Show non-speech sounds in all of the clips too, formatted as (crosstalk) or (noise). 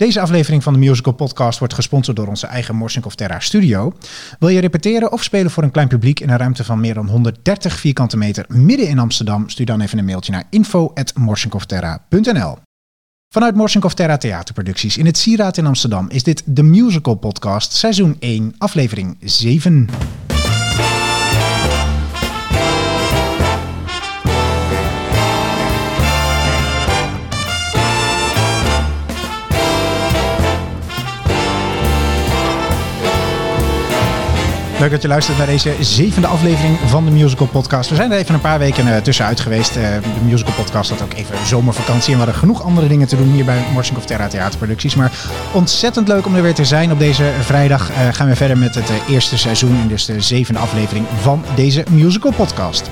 Deze aflevering van de Musical Podcast wordt gesponsord door onze eigen Morsink of Terra studio. Wil je repeteren of spelen voor een klein publiek in een ruimte van meer dan 130 vierkante meter midden in Amsterdam? Stuur dan even een mailtje naar info.morsinkofterra.nl Vanuit Morsink of Terra Theaterproducties in het Sieraad in Amsterdam is dit de Musical Podcast seizoen 1 aflevering 7. Leuk dat je luistert naar deze zevende aflevering van de Musical Podcast. We zijn er even een paar weken uh, tussenuit geweest. Uh, de Musical Podcast had ook even zomervakantie. En we hadden genoeg andere dingen te doen hier bij Morsing of Terra Theaterproducties. Maar ontzettend leuk om er weer te zijn. Op deze vrijdag uh, gaan we verder met het eerste seizoen. En dus de zevende aflevering van deze Musical Podcast.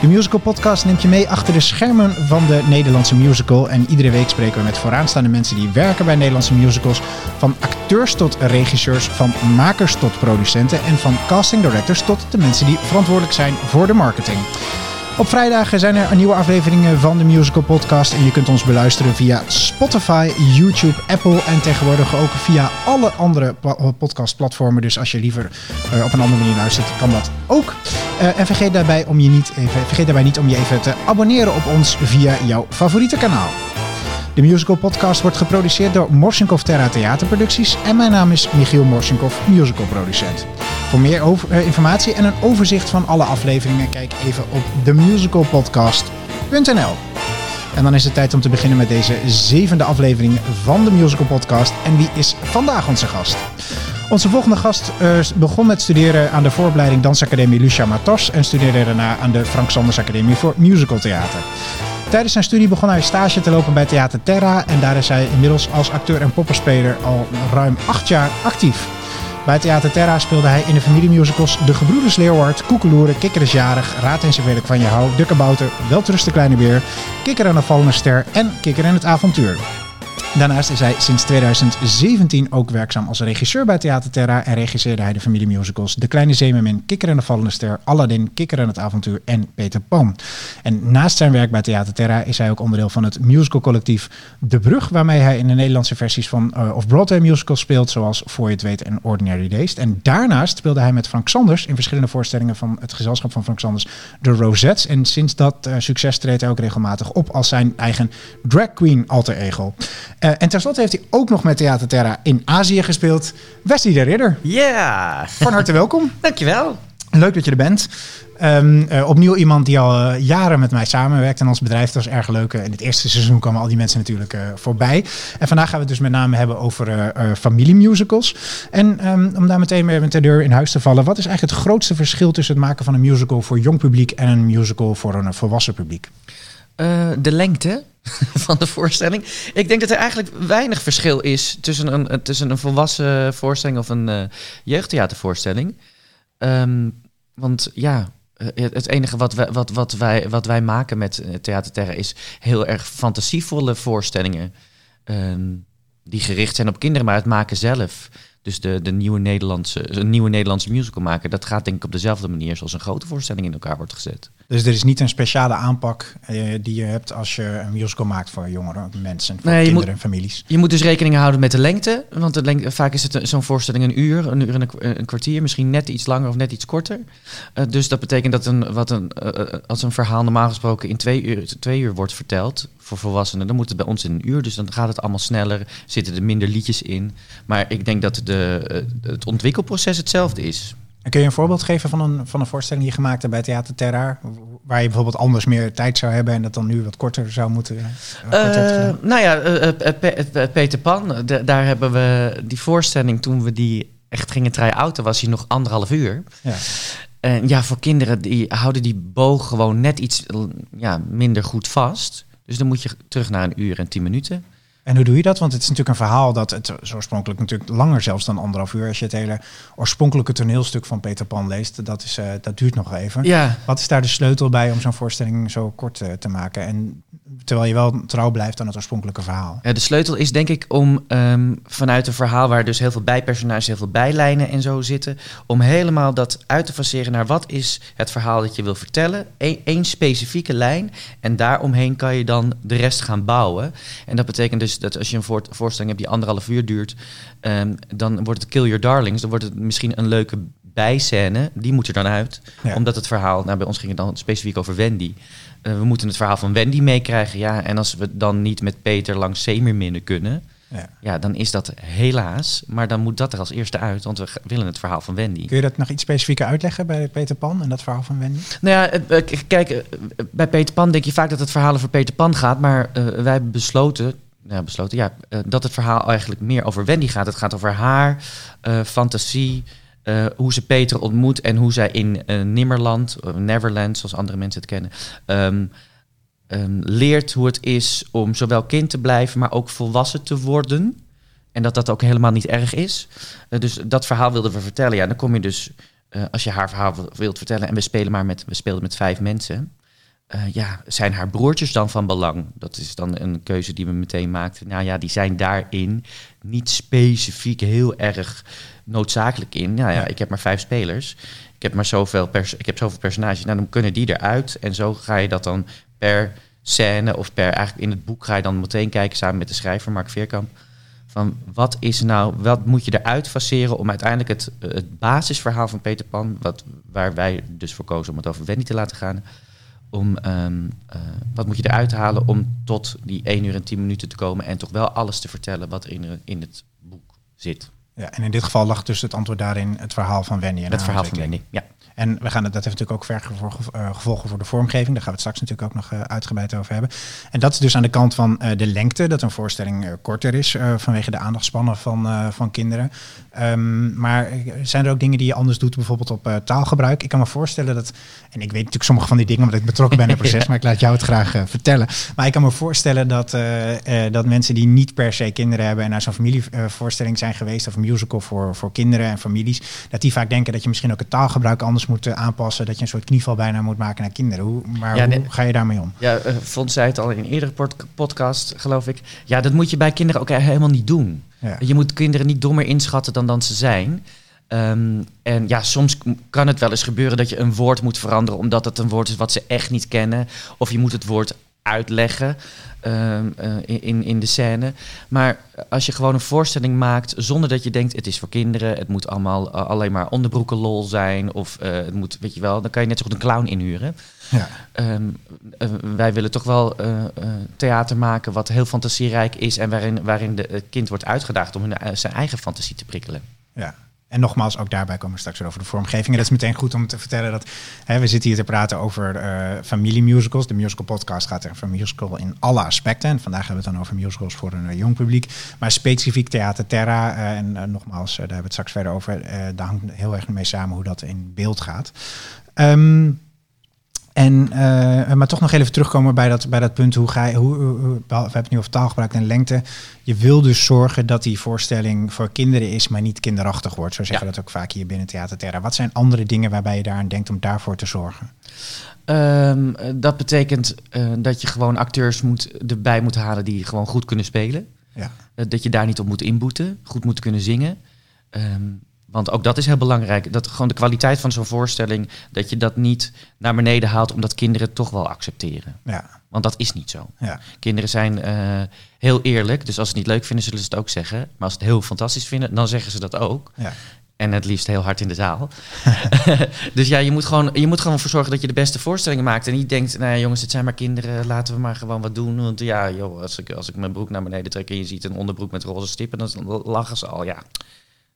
De Musical Podcast neemt je mee achter de schermen van de Nederlandse musical. En iedere week spreken we met vooraanstaande mensen die werken bij Nederlandse musicals. Van acteurs tot regisseurs, van makers tot producenten en van casting directors tot de mensen die verantwoordelijk zijn voor de marketing. Op vrijdagen zijn er nieuwe afleveringen van de Musical Podcast. En je kunt ons beluisteren via Spotify, YouTube, Apple en tegenwoordig ook via alle andere podcastplatformen. Dus als je liever uh, op een andere manier luistert, kan dat ook. Uh, en vergeet daarbij, om je niet even, vergeet daarbij niet om je even te abonneren op ons via jouw favoriete kanaal. De Musical Podcast wordt geproduceerd door Morsinkov Terra Theaterproducties. En mijn naam is Michiel Morsinkov, musicalproducent. Voor meer over, uh, informatie en een overzicht van alle afleveringen, kijk even op themusicalpodcast.nl. En dan is het tijd om te beginnen met deze zevende aflevering van de Musical Podcast. En wie is vandaag onze gast? Onze volgende gast uh, begon met studeren aan de vooropleiding Dansacademie Lucia Matos en studeerde daarna aan de Frank Sanders Academie voor Musical Theater. Tijdens zijn studie begon hij stage te lopen bij Theater Terra en daar is hij inmiddels als acteur en poppenspeler al ruim acht jaar actief. Bij Theater Terra speelde hij in de familiemusicals De Gebroeders Leeuward, Koekeloeren, Kikker is jarig, Raad en Zoveel van je hou, De Kabouter, Welteruste Kleine Beer, Kikker en een vallende ster en Kikker en het avontuur. Daarnaast is hij sinds 2017 ook werkzaam als regisseur bij Theater Terra en regisseerde hij de familiemusicals De Kleine Zeemermin, Kikker en de Vallende Ster, Aladdin, Kikker en het Avontuur en Peter Pan. En naast zijn werk bij Theater Terra is hij ook onderdeel van het musicalcollectief De Brug, waarmee hij in de Nederlandse versies van uh, of Broadway musicals speelt, zoals Voor je het weet en Ordinary Days. En daarnaast speelde hij met Frank Sanders in verschillende voorstellingen van het gezelschap van Frank Sanders, de Rosettes. En sinds dat uh, succes treedt hij ook regelmatig op als zijn eigen drag queen alter ego. Uh, en tenslotte heeft hij ook nog met Theater Terra in Azië gespeeld. Wesley de Ridder. Ja. Yeah. Van harte welkom. (laughs) Dankjewel. Leuk dat je er bent. Um, uh, opnieuw iemand die al uh, jaren met mij samenwerkt in ons bedrijf. Dat is erg leuk. in het eerste seizoen kwamen al die mensen natuurlijk voorbij. En vandaag gaan we het dus met name hebben over familiemusicals. En um, om daar meteen met de deur in huis te vallen. Wat is eigenlijk het grootste verschil tussen het maken van een musical voor jong publiek en een musical voor een volwassen publiek? De lengte (laughs) van de voorstelling. Ik denk dat er eigenlijk weinig verschil is tussen een, tussen een volwassen voorstelling of een uh, jeugdtheatervoorstelling. Um, want ja, het enige wat wij, wat, wat wij, wat wij maken met Theater Terra is heel erg fantasievolle voorstellingen. Um, die gericht zijn op kinderen, maar het maken zelf. Dus de, de nieuwe, Nederlandse, een nieuwe Nederlandse musical maken, dat gaat denk ik op dezelfde manier zoals een grote voorstelling in elkaar wordt gezet. Dus er is niet een speciale aanpak uh, die je hebt als je een musical maakt voor jongere mensen, voor nee, kinderen moet, en families. Je moet dus rekening houden met de lengte, want de lengte, vaak is het zo'n voorstelling een uur, een uur en een, een, kwartier, misschien net iets langer of net iets korter. Uh, dus dat betekent dat een, wat een, uh, als een verhaal normaal gesproken in twee uur, twee uur wordt verteld voor volwassenen, dan moet het bij ons in een uur, dus dan gaat het allemaal sneller, zitten er minder liedjes in. Maar ik denk dat de, het ontwikkelproces hetzelfde is. En kun je een voorbeeld geven van een, van een voorstelling die je gemaakt hebt bij Theater Terra? Waar je bijvoorbeeld anders meer tijd zou hebben en dat dan nu wat korter zou moeten? Uh, nou ja, uh, Peter Pan, de, daar hebben we die voorstelling toen we die echt gingen try-outen, was hij nog anderhalf uur. Ja. En ja, voor kinderen die houden die boog gewoon net iets ja, minder goed vast. Dus dan moet je terug naar een uur en tien minuten. En hoe doe je dat? Want het is natuurlijk een verhaal dat het oorspronkelijk natuurlijk langer zelfs dan anderhalf uur. Als je het hele oorspronkelijke toneelstuk van Peter Pan leest, dat, is, uh, dat duurt nog even. Ja. Wat is daar de sleutel bij om zo'n voorstelling zo kort uh, te maken? En terwijl je wel trouw blijft aan het oorspronkelijke verhaal. Ja, de sleutel is denk ik om um, vanuit een verhaal waar dus heel veel bijpersonages, heel veel bijlijnen en zo zitten, om helemaal dat uit te faceren naar wat is het verhaal dat je wil vertellen. Eén specifieke lijn. En daaromheen kan je dan de rest gaan bouwen. En dat betekent dus dus dat als je een voor- voorstelling hebt die anderhalf uur duurt, ehm, dan wordt het Kill Your Darlings. Dan wordt het misschien een leuke bijscène. Die moet er dan uit. Ja. Omdat het verhaal, nou bij ons ging het dan specifiek over Wendy. Eh, we moeten het verhaal van Wendy meekrijgen. Ja, en als we dan niet met Peter langs Zeemerminnen kunnen, Ja. ja, dan is dat helaas. Maar dan moet dat er als eerste uit, want we willen het verhaal van Wendy. Kun je dat nog iets specifieker uitleggen bij Peter Pan en dat verhaal van Wendy? Nou ja, eh, eh, kijk, bij Peter Pan denk je vaak dat het verhaal over Peter Pan gaat, maar wij hebben besloten, ja, besloten ja, eh, dat het verhaal eigenlijk meer over Wendy gaat. Het gaat over haar eh, fantasie, hoe ze Peter ontmoet en hoe zij in eh, Nimmerland, Neverland, zoals andere mensen het kennen, ehm, ehm, leert hoe het is om zowel kind te blijven, maar ook volwassen te worden. En dat dat ook helemaal niet erg is. Dus dat verhaal wilden we vertellen. Ja, dan kom je dus, als je haar verhaal wil- wilt vertellen... en we, spelen maar met, we speelden met vijf mensen... eh, ja, zijn haar broertjes dan van belang? Dat is dan een keuze die we meteen maakten. Nou ja, die zijn daarin niet specifiek heel erg noodzakelijk in. Nou ja, Ja. ik heb maar vijf spelers. Ik heb maar zoveel, pers ik heb zoveel personages. Nou, dan kunnen die eruit. En zo ga je dat dan per scène of per eigenlijk in het boek ga je dan meteen kijken samen met de schrijver Mark Veerkamp. Van wat is nou, wat moet je eruit faceren om uiteindelijk het, het basisverhaal van Peter Pan, wat, waar wij dus voor kozen om het over Wendy te laten gaan, om ehm, eh, wat moet je eruit halen om tot die 1 uur en 10 minuten te komen en toch wel alles te vertellen wat in, in het boek zit. Ja, en in dit geval lag dus het antwoord daarin het verhaal van Wendy. En het verhaal van. Wendy. Ja. En we gaan dat heeft natuurlijk ook vergevolgen eh, gevolgen voor de vormgeving. Daar gaan we het straks natuurlijk ook nog eh, uitgebreid over hebben. En dat is dus aan de kant van eh, de lengte, dat een voorstelling korter is vanwege de aandachtspannen van, van kinderen. Ehm, maar zijn er ook dingen die je anders doet, bijvoorbeeld op taalgebruik? Ik kan me voorstellen dat, en ik weet natuurlijk sommige van die dingen omdat ik betrokken ben in het (laughs) proces, Ja. maar ik laat jou het graag vertellen. Maar ik kan me voorstellen dat, dat mensen die niet per se kinderen hebben en naar zo'n familievoorstelling zijn geweest, of een musical voor, voor kinderen en families, dat die vaak denken dat je misschien ook het taalgebruik anders moet eh, aanpassen, dat je een soort knieval bijna moet maken naar kinderen. Hoe, maar Ja, hoe ga je daarmee om? Ja, eh, Fons zei het al in een eerdere pod- podcast, geloof ik. Ja, dat moet je bij kinderen ook helemaal niet doen. Ja. Je moet kinderen niet dommer inschatten dan dan ze zijn. Ehm, en ja, soms kan het wel eens gebeuren dat je een woord moet veranderen omdat het een woord is wat ze echt niet kennen. Of je moet het woord uitleggen ehm, eh, in, in- de scène. Maar als je gewoon een voorstelling maakt zonder dat je denkt het is voor kinderen, het moet allemaal eh, alleen maar onderbroeken lol zijn of eh, het moet, weet je wel, dan kan je net zo goed een clown inhuren. Ja. Ehm, eh, wij willen toch wel theater maken wat heel fantasierijk is en waarin, waarin de, het kind wordt uitgedaagd om hun, zijn eigen fantasie te prikkelen. Ja. En nogmaals, ook daarbij komen we straks weer over de vormgeving. En dat is meteen goed om te vertellen dat hè, we zitten hier te praten over eh familiemusicals. De musical podcast gaat over musical in alle aspecten. En vandaag hebben we het dan over musicals voor een eh, jong publiek. Maar specifiek Theater Terra, eh, en nogmaals, daar hebben we het straks verder over. daar hangt heel erg mee samen hoe dat in beeld gaat. Ehm, en, eh, maar toch nog even terugkomen bij dat, bij dat punt. Hoe ga je, hoe, hoe- we hebben het nu over taalgebruik en lengte. Je wil dus zorgen dat die voorstelling voor kinderen is, maar niet kinderachtig wordt. Zo zeggen Ja. we dat ook vaak hier binnen Theater Terra. Wat zijn andere dingen waarbij je daaraan denkt om daarvoor te zorgen? Ehm, eh, dat betekent eh, dat je gewoon acteurs moet, erbij moet halen die gewoon goed kunnen spelen. Ja. Eh, dat je daar niet op moet inboeten, goed moet kunnen zingen. Ehm, want ook dat is heel belangrijk. Dat gewoon de kwaliteit van zo'n voorstelling, dat je dat niet naar beneden haalt omdat kinderen het toch wel accepteren. Ja, Want dat is niet zo. ja, Kinderen zijn eh, heel eerlijk, dus als ze het niet leuk vinden, zullen ze het ook zeggen. Maar als ze het heel fantastisch vinden, dan zeggen ze dat ook. ja. En het liefst heel hard in de zaal. (laughs) dus ja, je moet, gewoon, je moet gewoon voor zorgen dat je de beste voorstellingen maakt. En niet denkt, nou ja, jongens, het zijn maar kinderen, laten we maar gewoon wat doen. Want ja, joh, als ik, als ik mijn broek naar beneden trek en je ziet een onderbroek met roze stippen, dan lachen ze al. Ja,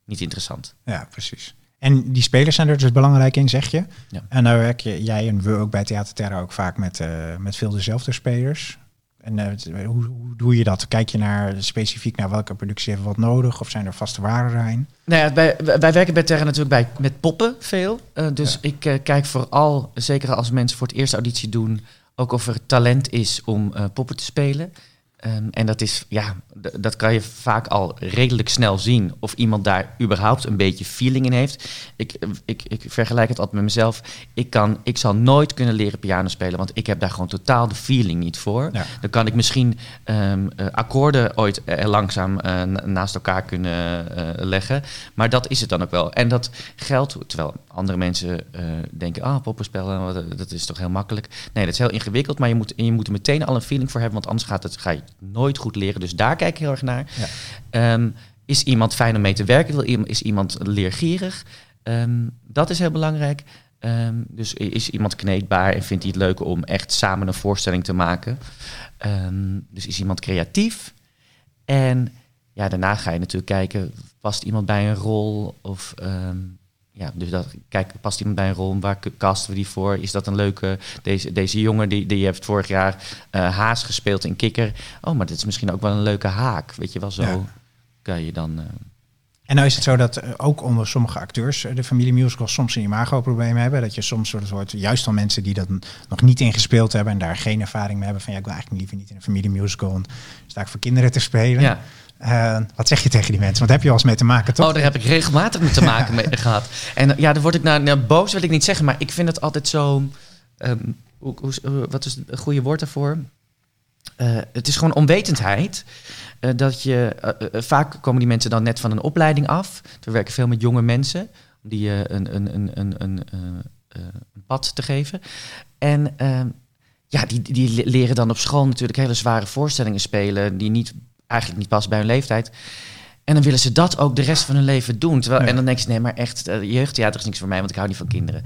niet interessant. ja, precies. En die spelers zijn er dus belangrijk in, zeg je. Ja. En nou werk je, jij en we ook bij Theater Terra ook vaak met, eh, met veel dezelfde spelers. En eh, het- hoe, hoe doe je dat? Kijk je naar, specifiek naar welke productie heeft wat nodig? Of zijn er vaste waarden? Nou ja, wij, wij werken bij Terra natuurlijk bij, met poppen veel. Eh, dus Ja. ik eh, kijk vooral, zeker als mensen voor het eerst auditie doen, ook of er talent is om eh, poppen te spelen. Ehm, en dat is, ja, dat kan je vaak al redelijk snel zien of iemand daar überhaupt een beetje feeling in heeft. Ik, ik, ik vergelijk het altijd met mezelf. Ik, kan, ik zal nooit kunnen leren piano spelen, want ik heb daar gewoon totaal de feeling niet voor. Ja. Dan kan ik misschien ehm, eh, akkoorden ooit eh, langzaam eh, na- naast elkaar kunnen eh, leggen. Maar dat is het dan ook wel. En dat geldt, terwijl andere mensen eh, denken, ah, poppenspellen, wat, eh, dat is toch heel makkelijk. Nee, dat is heel ingewikkeld, maar je moet, je moet er meteen al een feeling voor hebben, want anders gaat het, ga je nooit goed leren. Dus daar kijk ik heel erg naar. Ja. Ehm, is iemand fijn om mee te werken? Is iemand leergierig? Ehm, dat is heel belangrijk. Ehm, dus is iemand kneedbaar en vindt hij het leuk om echt samen een voorstelling te maken? Dus is iemand creatief? En ja, daarna ga je natuurlijk kijken, past iemand bij een rol? Of ja, dus dat, kijk, past iemand bij een rol? Waar casten we die voor? Is dat een leuke, deze, deze jongen die, die heeft vorig jaar eh, Haas gespeeld in Kikker. Oh, maar dit is misschien ook wel een leuke haak. Weet je wel, zo Ja. kan je dan... eh, En nou is het zo dat eh, ook onder sommige acteurs de familie musicals soms een imago-probleem hebben. Dat je soms soort hoort, juist al mensen die dat nog niet ingespeeld hebben en daar geen ervaring mee hebben. Van ja, ik wil eigenlijk liever niet in een familie musical. Want sta ik voor kinderen te spelen. ja. Eh, wat zeg je tegen die mensen? Want daar heb je wel eens mee te maken, toch? Oh, daar heb ik regelmatig mee te maken mee (laughs) gehad. En eh, ja, daar word ik nou, nou, boos, wil ik niet zeggen, maar ik vind het altijd zo. ehm, hoe, hoe, eh, wat is het goede woord daarvoor? Het is gewoon onwetendheid. dat je, vaak komen die mensen dan net van een opleiding af. We werken veel met jonge mensen om die een, een, een, een, een, een pad te geven. En ehm, ja, die, die le- leren dan op school natuurlijk hele zware voorstellingen spelen die niet, eigenlijk niet passen bij hun leeftijd. En dan willen ze dat ook de rest van hun leven doen. Terwijl, Ja. En dan denk je, nee, maar echt, eh, jeugdtheater is niks voor mij, want ik hou niet van kinderen.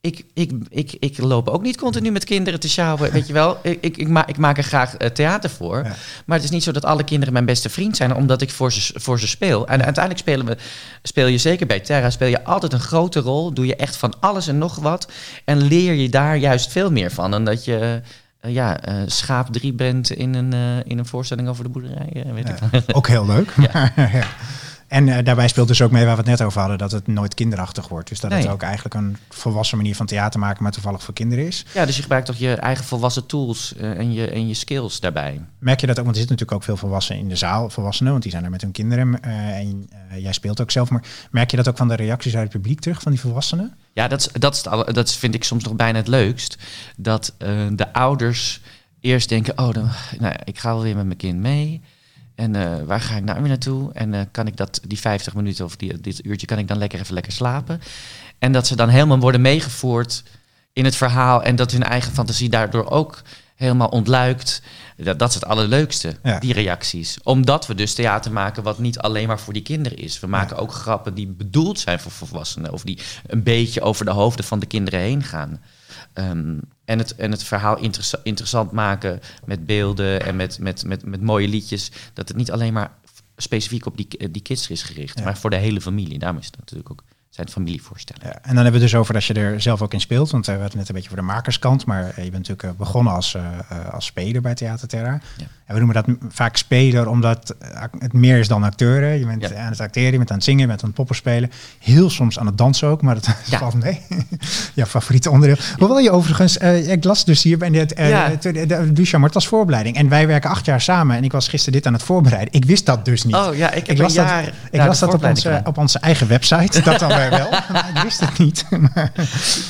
Ik, ik, ik, ik loop ook niet continu met kinderen te sjouwen, weet je wel. (laughs) Ik, ik, ik, ma ik maak er graag eh, theater voor. Ja. Maar het is niet zo dat alle kinderen mijn beste vriend zijn, omdat ik voor ze, voor ze speel. En uiteindelijk spelen we, speel je zeker bij Terra, speel je altijd een grote rol. Doe je echt van alles en nog wat. En leer je daar juist veel meer van. Dan dat je ja, eh, schaap 3 bent in een, eh, in een voorstelling over de boerderij. eh, weet ik ook heel leuk. Ja. (laughs) En eh, daarbij speelt dus ook mee waar we het net over hadden, dat het nooit kinderachtig wordt. Dus dat het ook eigenlijk een volwassen manier van theater maken, maar toevallig voor kinderen is. Ja, dus je gebruikt toch je eigen volwassen tools eh, en, je, en je skills daarbij. Merk je dat ook, want er zitten natuurlijk ook veel volwassenen in de zaal, volwassenen, want die zijn er met hun kinderen. eh, en jij speelt ook zelf, maar merk je dat ook van de reacties uit het publiek terug, van die volwassenen? Ja, dat, is, dat, is het dat vind ik soms nog bijna het leukst. Dat de ouders eerst denken, oh, dan, nou ik ga wel weer met mijn kind mee. En eh, waar ga ik nou weer naartoe? En eh, kan ik dat, die 50 minuten of die, dit uurtje, kan ik dan lekker even lekker slapen? En dat ze dan helemaal worden meegevoerd in het verhaal. En dat hun eigen fantasie daardoor ook helemaal ontluikt. Dat, dat is het allerleukste, Ja. die reacties. Omdat we dus theater maken wat niet alleen maar voor die kinderen is. We maken ook grappen die bedoeld zijn voor volwassenen. Of die een beetje over de hoofden van de kinderen heen gaan. Ehm, en, het, en het verhaal interessa- interessant maken met beelden en met, met, met, met mooie liedjes. Dat het niet alleen maar specifiek op die, die kids is gericht. Ja. Maar voor de hele familie. Daarom is het natuurlijk ook zijn het familievoorstellingen. Ja, en dan hebben we het dus over dat je er zelf ook in speelt. Want eh, we hadden net een beetje voor de makerskant. Maar eh, je bent natuurlijk eh, begonnen als, als speler bij Theater Terra. Ja. En we noemen dat vaak speler omdat het meer is dan acteur. hè. Je bent Ja. aan het acteren, je bent aan het zingen, je bent aan het poppen spelen. Heel soms aan het dansen ook, maar dat (laughs) Ja. valt mee. (laughs) Jouw favoriete onderdeel. Hoewel je overigens, ik las dus hier bij het uh, Ja. de, de, de als voorbereiding. En wij werken acht jaar samen. En ik was gisteren dit aan het voorbereiden. Ik wist dat dus niet. Oh ja, ik Ik las dat- Ik las dat op onze, op onze eigen website. Dat dan (laughs) wel. (laughs) Maar ik wist het niet. (laughs) Maar-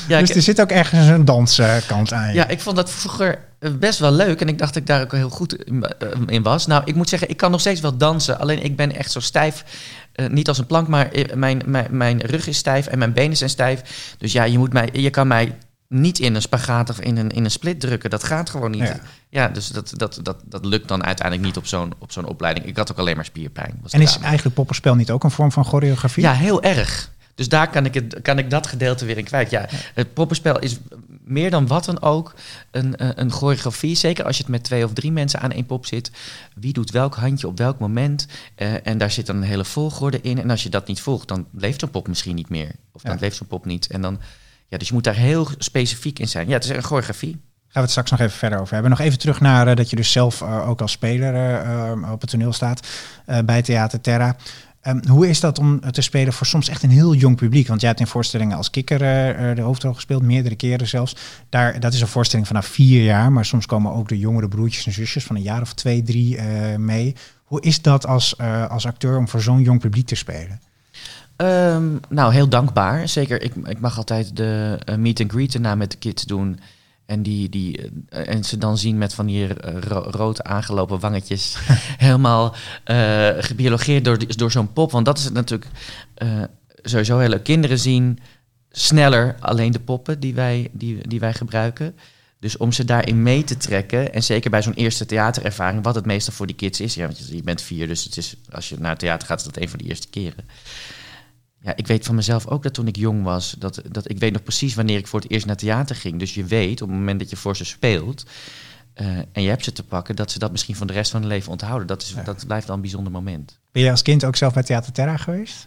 Ja, dus ik- er zit ook ergens een danskant aan. je. Ja, ik vond dat vroeger best wel leuk. En ik dacht dat ik daar ook heel goed in, eh, in was. Nou, ik moet zeggen, ik kan nog steeds wel dansen. Alleen ik ben echt zo stijf. eh, niet als een plank, maar eh, mijn, mijn, mijn rug is stijf en mijn benen zijn stijf. Dus ja, je, moet mij, je kan mij niet in een spagaat of in een, in een split drukken. Dat gaat gewoon niet. Ja. Ja, dus dat, dat, dat, dat lukt dan uiteindelijk niet op zo'n, op zo'n opleiding. Ik had ook alleen maar spierpijn. Was En is eigenlijk poppenspel niet ook een vorm van choreografie? Ja, heel erg. Dus daar kan ik, het, kan ik dat gedeelte weer in kwijt. Ja, het poppenspel is meer dan wat dan ook een, eh, een choreografie. Zeker als je het met twee of drie mensen aan één pop zit. Wie doet welk handje op welk moment? Eh, en daar zit dan een hele volgorde in. En als je dat niet volgt, dan leeft zo'n pop misschien niet meer. Of dan Ja. leeft zo'n pop niet. En dan, ja, dus je moet daar heel specifiek in zijn. Ja, het is een choreografie. Gaan we het straks nog even verder over hebben. Nog even terug naar eh, dat je dus zelf ook als speler op het toneel staat bij Theater Terra. Ehm, hoe is dat om te spelen voor soms echt een heel jong publiek? Want jij hebt in voorstellingen als kikker eh, eh, de hoofdrol gespeeld, meerdere keren zelfs. Daar, dat is een voorstelling vanaf vier jaar, maar soms komen ook de jongere broertjes en zusjes van een jaar of twee, drie eh, mee. Hoe is dat als, eh, als acteur om voor zo'n jong publiek te spelen? Ehm, nou, heel dankbaar. Zeker, ik, ik mag altijd de eh, meet and greet erna met de kids doen. En, die, die, eh, en ze dan zien met van die eh, ro- rood aangelopen wangetjes. (laughs) helemaal eh gebiologeerd door, door zo'n pop. Want dat is het natuurlijk sowieso heel leuk. Kinderen zien sneller alleen de poppen die wij, die, die wij gebruiken. Dus om ze daarin mee te trekken, en zeker bij zo'n eerste theaterervaring, wat het meestal voor die kids is. Ja, want je, je bent vier, dus het is, als je naar het theater gaat, is dat een van de eerste keren. Ja, ik weet van mezelf ook dat toen ik jong was, dat, dat ik weet nog precies wanneer ik voor het eerst naar theater ging. Dus je weet op het moment dat je voor ze speelt eh, en je hebt ze te pakken, dat ze dat misschien van de rest van hun leven onthouden. Dat, is, Ja. dat blijft dan een bijzonder moment. Ben je als kind ook zelf bij Theater Terra geweest?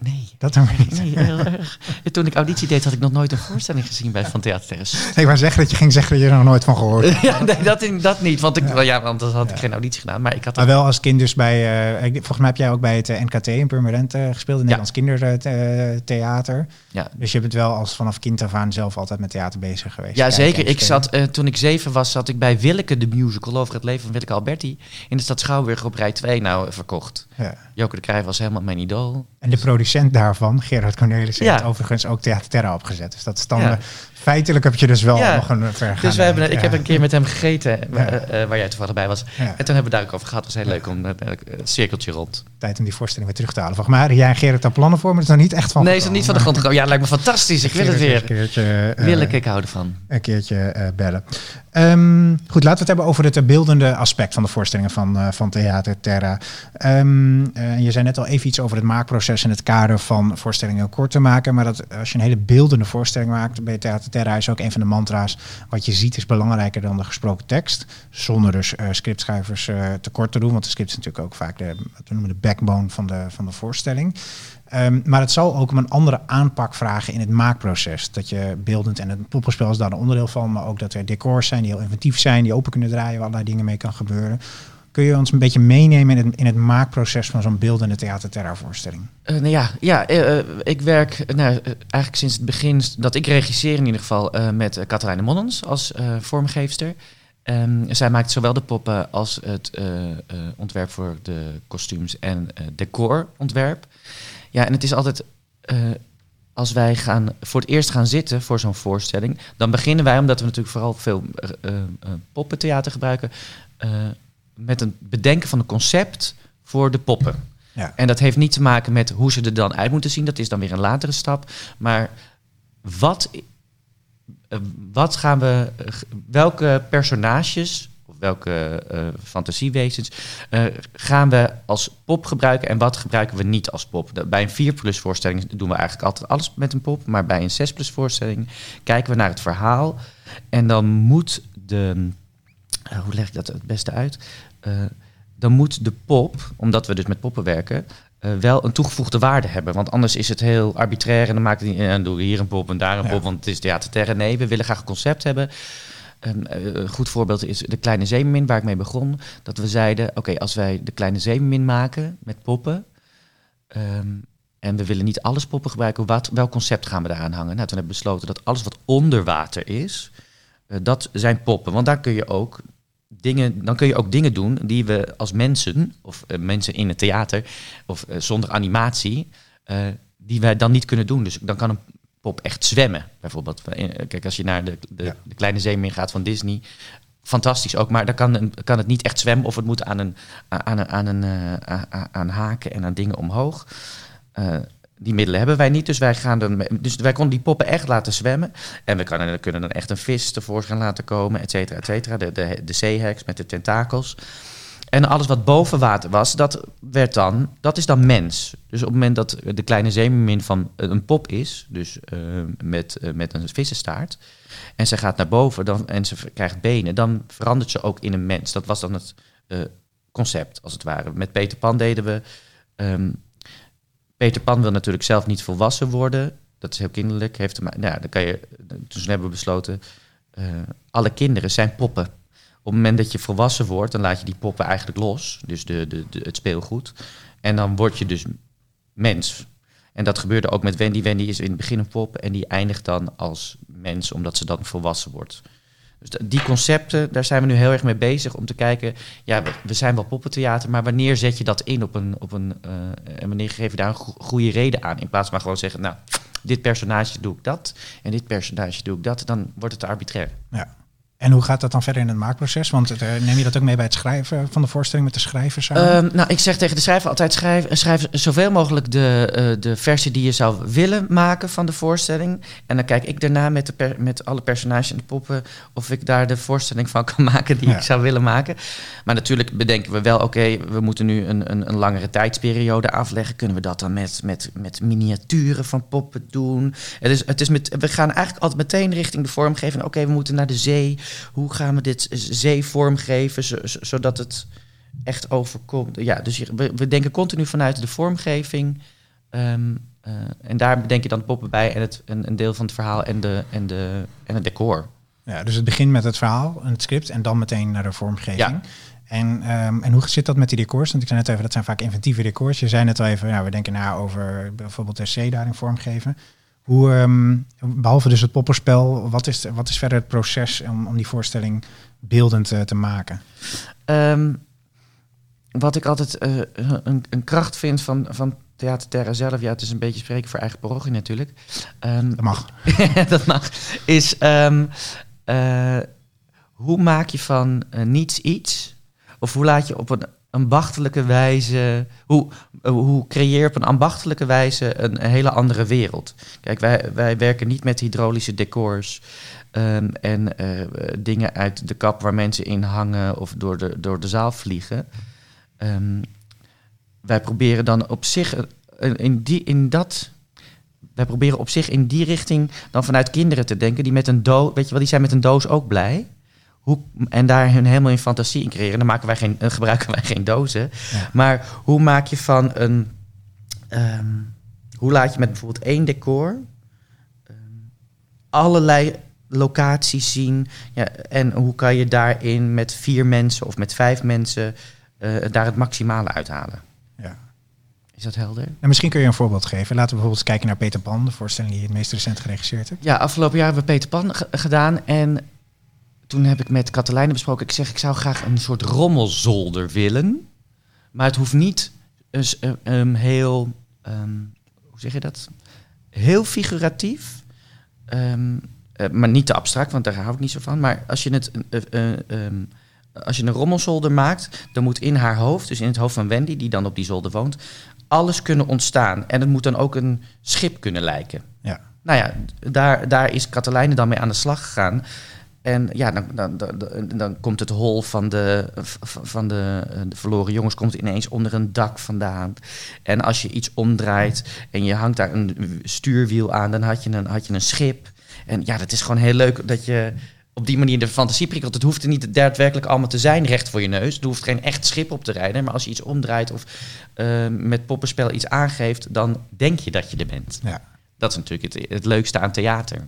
Nee. Dat dan weer niet. Nee, heel (laughs) erg. Toen ik auditie deed, had ik nog nooit een voorstelling gezien bij Van Theater Terres. Ik wou zeggen dat je ging zeggen dat je er nog nooit van gehoord. (laughs) Ja, nee, dat, dat niet. Want, ik, ja. want dan had ik geen auditie gedaan. Maar ik had Maar wel als kind dus bij, eh, volgens mij heb jij ook bij het eh, NKT in Purmerend eh, gespeeld, in Nederlands kindertheater. Ja. Dus je bent wel als vanaf kind af aan zelf altijd met theater bezig geweest. Ja, zeker. Ik zat, toen ik zeven was, zat ik bij Willeke de musical over het leven van Willeke Alberti in de stad Schouwburg op rij 2 nou verkocht. Ja. Joke de Cruijff was helemaal mijn idool. En de producent daarvan, Gerard Cornelissen, Ja. heeft overigens ook Theater Terra opgezet. Dus dat is dan, Ja. eh, feitelijk heb je dus wel nog een vergaande... Dus we hebben, ik heb een keer met hem gegeten, eh, eh, waar jij toevallig bij was. En toen hebben we daar ook over gehad. Het was heel leuk om eh, het cirkeltje rond. tijd om die voorstelling weer terug te halen. Mij hadden jij en Gerard daar plannen voor, maar het is nog niet echt van nee, is het niet van de grond gekomen. Ja, lijkt me fantastisch. Ik wil het weer. Een keertje, eh, Willeke, ik hou ervan. een keertje eh, bellen. Ehm, goed, laten we het hebben over het eh, beeldende aspect van de voorstellingen van, eh, van Theater Terra. Ehm, eh, je zei net al even iets over het maakproces en het kader van voorstellingen kort te maken. Maar dat, als je een hele beeldende voorstelling maakt bij Theater Terra is ook een van de mantra's. Wat je ziet is belangrijker dan de gesproken tekst. Zonder dus eh, scriptschrijvers eh, tekort te doen. Want de script is natuurlijk ook vaak de, wat we noemen de backbone van de, van de voorstelling. Ehm, maar het zal ook om een andere aanpak vragen in het maakproces. Dat je beeldend en het poppenspel is daar een onderdeel van, maar ook dat er decors zijn die heel inventief zijn, die open kunnen draaien, waar allerlei dingen mee kan gebeuren. Kun je ons een beetje meenemen in het, in het maakproces van zo'n beeldende theater-terra-voorstelling? Eh, nou ja, ja eh, eh, ik werk nou, eigenlijk sinds het begin dat ik regisseer in ieder geval met uh, Katelijne Monnens als vormgeefster. Ehm, zij maakt zowel de poppen als het ontwerp voor de kostuums en decorontwerp. Ja, en het is altijd eh, als wij gaan voor het eerst gaan zitten voor zo'n voorstelling, dan beginnen wij, omdat we natuurlijk vooral veel eh, eh, poppentheater gebruiken, met een bedenken van een concept voor de poppen. Ja. En dat heeft niet te maken met hoe ze er dan uit moeten zien. Dat is dan weer een latere stap. Maar wat, wat gaan we, welke personages welke uh, fantasiewezens uh, gaan we als pop gebruiken en wat gebruiken we niet als pop? Bij een 4 plus voorstelling doen we eigenlijk altijd alles met een pop, maar bij een 6 plus voorstelling kijken we naar het verhaal en dan moet de, uh, hoe leg ik dat het beste uit? Dan moet de pop, omdat we dus met poppen werken, uh, wel een toegevoegde waarde hebben. Want anders is het heel arbitrair en dan, maakt het, en dan doen we hier een pop en daar een ja. pop, want het is theater terre. Nee, we willen graag een concept hebben. Een uh, goed voorbeeld is de Kleine Zeemermin, waar ik mee begon. Dat we zeiden, oké, als wij de Kleine Zeemermin maken met poppen... Um, en we willen niet alles poppen gebruiken, wat, welk concept gaan we daaraan hangen? Nou, toen hebben we besloten dat alles wat onder water is, uh, dat zijn poppen. Want daar kun je ook dingen, dan kun je ook dingen doen die we als mensen, of uh, mensen in het theater, of zonder animatie, die wij dan niet kunnen doen. Dus dan kan een pop echt zwemmen, bijvoorbeeld. Kijk, als je naar de, de, ja. de Kleine Zeemeer gaat van Disney, fantastisch ook, maar dan kan, kan het niet echt zwemmen of het moet aan een, aan een, aan, een, uh, aan haken en aan dingen omhoog. Uh, die middelen hebben wij niet, dus wij, gaan dan, dus wij konden die poppen echt laten zwemmen. En we kunnen, kunnen dan echt een vis tevoorschijn laten komen, et cetera, et cetera. De, de, de zeeheks met de tentakels. En alles wat boven water was, dat, werd dan, dat is dan mens. Dus op het moment dat de kleine zeemermin van een pop is, dus uh, met, uh, met een vissenstaart, en ze gaat naar boven dan, en ze krijgt benen, dan verandert ze ook in een mens. Dat was dan het concept, als het ware. Met Peter Pan deden we... Um, Peter Pan wil natuurlijk zelf niet volwassen worden. Dat is heel kinderlijk. Heeft nou, dan kan je, dus hebben we besloten, alle kinderen zijn poppen. Op het moment dat je volwassen wordt, dan laat je die poppen eigenlijk los. Dus de, de, de, het speelgoed. En dan word je dus mens. En dat gebeurde ook met Wendy. Wendy is in het begin een pop en die eindigt dan als mens, omdat ze dan volwassen wordt. Dus die concepten, daar zijn we nu heel erg mee bezig om te kijken. Ja, we zijn wel poppentheater, maar wanneer zet je dat in op een. Op een uh, en wanneer geef je daar een go goede reden aan? In plaats van gewoon zeggen, nou, dit personage doe ik dat en dit personage doe ik dat, dan wordt het arbitrair. Ja. En hoe gaat dat dan verder in het maakproces? Want uh, neem je dat ook mee bij het schrijven van de voorstelling met de schrijvers? Um, nou, ik zeg tegen de schrijver altijd: schrijf, schrijf zoveel mogelijk de, uh, de versie die je zou willen maken van de voorstelling. En dan kijk ik daarna met, de per, met alle personages en de poppen of ik daar de voorstelling van kan (laughs) maken die ja. ik zou willen maken. Maar natuurlijk bedenken we wel: oké, okay, we moeten nu een, een, een, langere tijdsperiode afleggen. Kunnen we dat dan met, met, met miniaturen van poppen doen? Het is, het is met, we gaan eigenlijk altijd meteen richting de vormgeving. Oké, okay, we moeten naar de zee hoe gaan we dit zee vormgeven zodat het echt overkomt. Ja, dus we, we denken continu vanuit de vormgeving. Um, uh, en daar bedenk je dan poppen bij en het, een, een, deel van het verhaal en, de, en, de, en het decor. Ja, dus het begint met het verhaal en het script en dan meteen naar de vormgeving. Ja. En, um, en hoe zit dat met die decors? Want ik zei net even, dat zijn vaak inventieve decors. Je zei net al even, ja, we denken na over bijvoorbeeld de zee daarin vormgeven. Hoe, um, behalve dus het popperspel, wat is, wat is verder het proces om, om die voorstelling beeldend uh, te maken? Um, wat ik altijd uh, een, een, kracht vind van, van Theater Terra zelf, ja, het is een beetje spreken voor eigen parochie natuurlijk. Um, dat mag. (laughs) dat mag. Is uh, hoe maak je van niets iets? Of hoe laat je op een ambachtelijke wijze. Hoe, hoe creëer je op een ambachtelijke wijze een, hele andere wereld? Kijk, wij, wij werken niet met hydraulische decors. Um, en uh, dingen uit de kap waar mensen in hangen of door de, door de zaal vliegen. Um, wij proberen dan op zich in, die, in dat. Wij proberen op zich in die richting dan vanuit kinderen te denken die met een doos. Weet je wel, die zijn met een doos ook blij. Hoe, en daar hun helemaal in fantasie in creëren. Dan maken wij geen, uh, gebruiken wij geen dozen. Maar hoe maak je van een. Um, hoe laat je met bijvoorbeeld één decor um, allerlei locaties zien? Ja, en hoe kan je daarin met vier mensen of met vijf mensen uh, daar het maximale uithalen? Ja. Is dat helder? En misschien kun je een voorbeeld geven. Laten we bijvoorbeeld eens kijken naar Peter Pan, de voorstelling die je het meest recent geregisseerd hebt. Ja, afgelopen jaar hebben we Peter Pan gedaan. En toen heb ik met Katelijne besproken. Ik zeg, ik zou graag een soort rommelzolder willen. Maar het hoeft niet dus, um, heel, um, hoe zeg je dat? Heel figuratief. Um, uh, maar niet te abstract, want daar hou ik niet zo van. Maar als je, het, uh, als je een rommelzolder maakt, dan moet in haar hoofd, dus in het hoofd van Wendy, die dan op die zolder woont, alles kunnen ontstaan. En het moet dan ook een schip kunnen lijken. Ja. Nou ja, daar, daar is Katelijne dan mee aan de slag gegaan. En ja, dan, dan, dan, dan, komt het hol van, de, van de, de, verloren jongens komt ineens onder een dak vandaan. En als je iets omdraait en je hangt daar een stuurwiel aan, dan had je een, had je een schip. En ja, dat is gewoon heel leuk dat je op die manier de fantasie prikkelt. Het hoeft er niet daadwerkelijk allemaal te zijn recht voor je neus. Er hoeft geen echt schip op te rijden. Maar als je iets omdraait of uh, met poppenspel iets aangeeft, dan denk je dat je er bent. Ja. Dat is natuurlijk het, het leukste aan theater.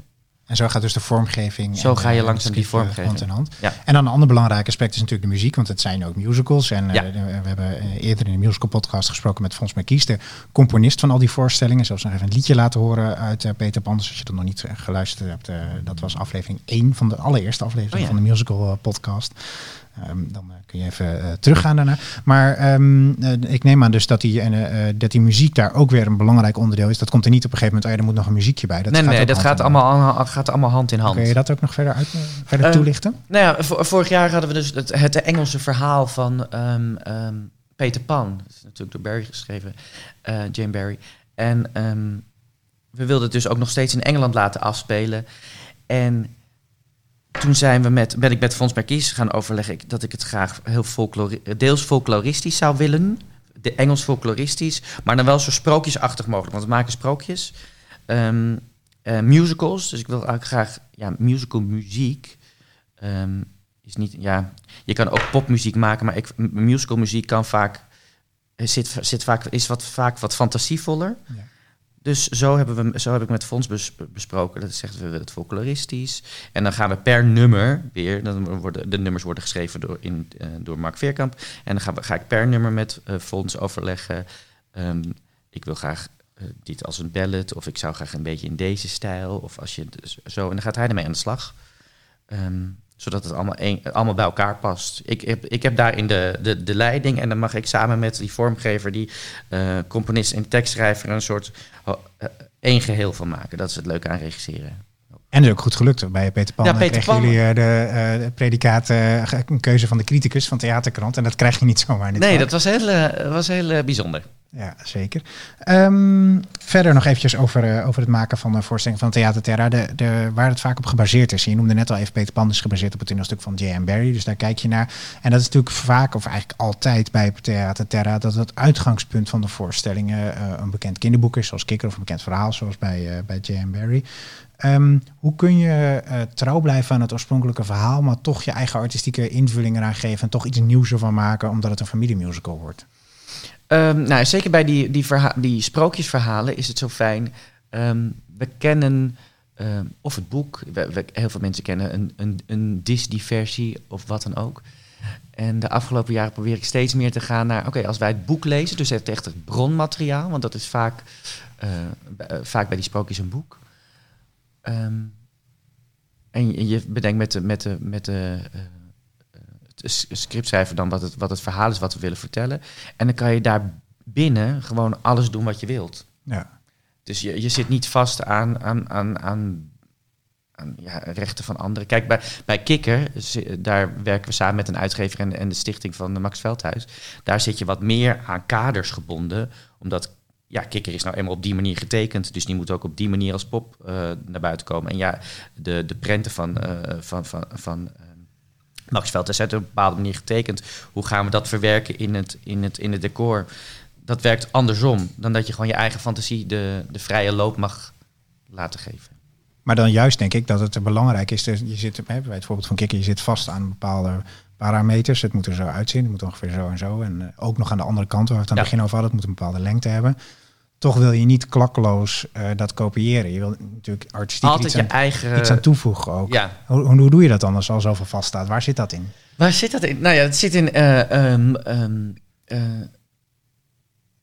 En zo gaat dus de vormgeving. Zo en, ga je langzaam die vormgeving. Hand in hand. Ja. En dan een ander belangrijk aspect is natuurlijk de muziek, want het zijn ook musicals. En ja. uh, we hebben eerder in de musical podcast gesproken met Frans Merkies, de componist van al die voorstellingen. Zelfs nog even een liedje laten horen uit uh, Peter Pan. Dus als je dat nog niet geluisterd hebt, uh, dat was aflevering 1 van de allereerste aflevering oh, ja. van de musical podcast. Um, dan uh, kun je even uh, teruggaan daarna. Maar um, uh, ik neem aan dus dat die, dat die muziek daar ook weer een belangrijk onderdeel is. Dat komt er niet op een gegeven moment, oh ja, er moet nog een muziekje bij. Dat nee, gaat nee, dat gaat allemaal, gaat allemaal hand in hand. Kun je dat ook nog verder, uit, verder toelichten? Nou ja, vorig jaar hadden we dus het, het Engelse verhaal van um, Peter Pan. Dat is natuurlijk door Barry geschreven, Jane Barry. En we wilden het dus ook nog steeds in Engeland laten afspelen. En toen zijn we met, ben ik met Fons Merkies gaan overleggen dat ik het graag heel deels folkloristisch zou willen. De Engels folkloristisch, maar dan wel zo sprookjesachtig mogelijk. Want we maken sprookjes. Um, uh, musicals, dus ik wil eigenlijk graag ja, musical muziek. Um, is niet, ja, je kan ook popmuziek maken, maar ik, musical muziek kan vaak, zit, zit vaak, is wat, vaak wat fantasievoller. Ja. Dus zo, hebben we, zo heb ik met Fons bes, besproken. Dat zegt we willen het folkloristisch. En dan gaan we per nummer weer. Dan worden, de nummers worden geschreven door, in, uh, door Mark Veerkamp. En dan ga, ik per nummer met uh, Fons overleggen. Um, ik wil graag uh, dit als een ballad. Of ik zou graag een beetje in deze stijl. Of als je dus zo. En dan gaat hij ermee aan de slag. Um, zodat het allemaal, allemaal bij elkaar past. Ik heb, ik heb daarin de, de, de leiding en dan mag ik samen met die vormgever, die uh, componist en tekstschrijver, een soort uh, één geheel van maken. Dat is het leuke aan regisseren. En dat is ook goed gelukt. Bij Peter Pan Ja, ja, Peter kregen Pan. jullie eh, de, eh, de predicaat, eh, een keuze van de criticus van Theaterkrant. En dat krijg je niet zomaar Nee, dat was heel, eh, was heel eh, bijzonder. Ja, zeker. Ehm, verder nog eventjes over, eh, over het maken van de voorstelling van Theater Terra. De, de, waar het vaak op gebaseerd is. Je noemde net al even Peter Pan is gebaseerd op het toneelstuk van J.M. Barry. Dus daar kijk je naar. En dat is natuurlijk vaak, of eigenlijk altijd bij Theater Terra... dat het uitgangspunt van de voorstellingen eh, een bekend kinderboek is... zoals Kikker of een bekend verhaal, zoals bij, eh, bij J.M. Barry. Ehm, hoe kun je eh, trouw blijven aan het oorspronkelijke verhaal... maar toch je eigen artistieke invulling eraan geven... en toch iets nieuws ervan maken, omdat het een familiemusical wordt? Ehm, nou, zeker bij die, die, die sprookjesverhalen is het zo fijn. Ehm, we kennen, of het boek, heel veel mensen kennen een, een, een Disney-versie of wat dan ook. En de afgelopen jaren probeer ik steeds meer te gaan naar, oké, als wij het boek lezen, dus het echt het bronmateriaal, want dat is vaak, eh, eh, vaak bij die sprookjes een boek. Ehm, en je, bedenkt met de, met de, met de eh, s- scriptschrijver dan wat het, wat het verhaal is wat we willen vertellen. En dan kan je daar binnen gewoon alles doen wat je wilt. Ja. Dus je, je zit niet vast aan, aan, aan, aan, aan ja, rechten van anderen. Kijk, bij, bij Kikker, daar werken we samen met een uitgever en, en de stichting van de Max Veldhuis. Daar zit je wat meer aan kaders gebonden, omdat ja, Kikker is nou eenmaal op die manier getekend, dus die moet ook op die manier als pop eh, naar buiten komen. En ja, de, de prenten van, eh, van, van, van zijn op een bepaalde manier getekend. Hoe gaan we dat verwerken in het, in het, in het decor? Dat werkt andersom dan dat je gewoon je eigen fantasie de, de vrije loop mag laten geven. Maar dan juist denk ik dat het belangrijk is. Dus je zit, bij het voorbeeld van Kikker, je zit vast aan bepaalde parameters. Het moet er zo uitzien, het moet ongeveer zo en zo. En eh, ook nog aan de andere kant, waar we het aan het Ja. begin over hadden, het moet een bepaalde lengte hebben. Toch wil je niet klakkeloos eh, dat kopiëren. Je wil natuurlijk artistiek Altijd iets je aan, eigen... iets aan toevoegen ook. ja. Hoe, hoe, doe je dat dan als al zoveel vaststaat? Waar zit dat in? Waar zit dat in? Nou ja, het zit in... eh,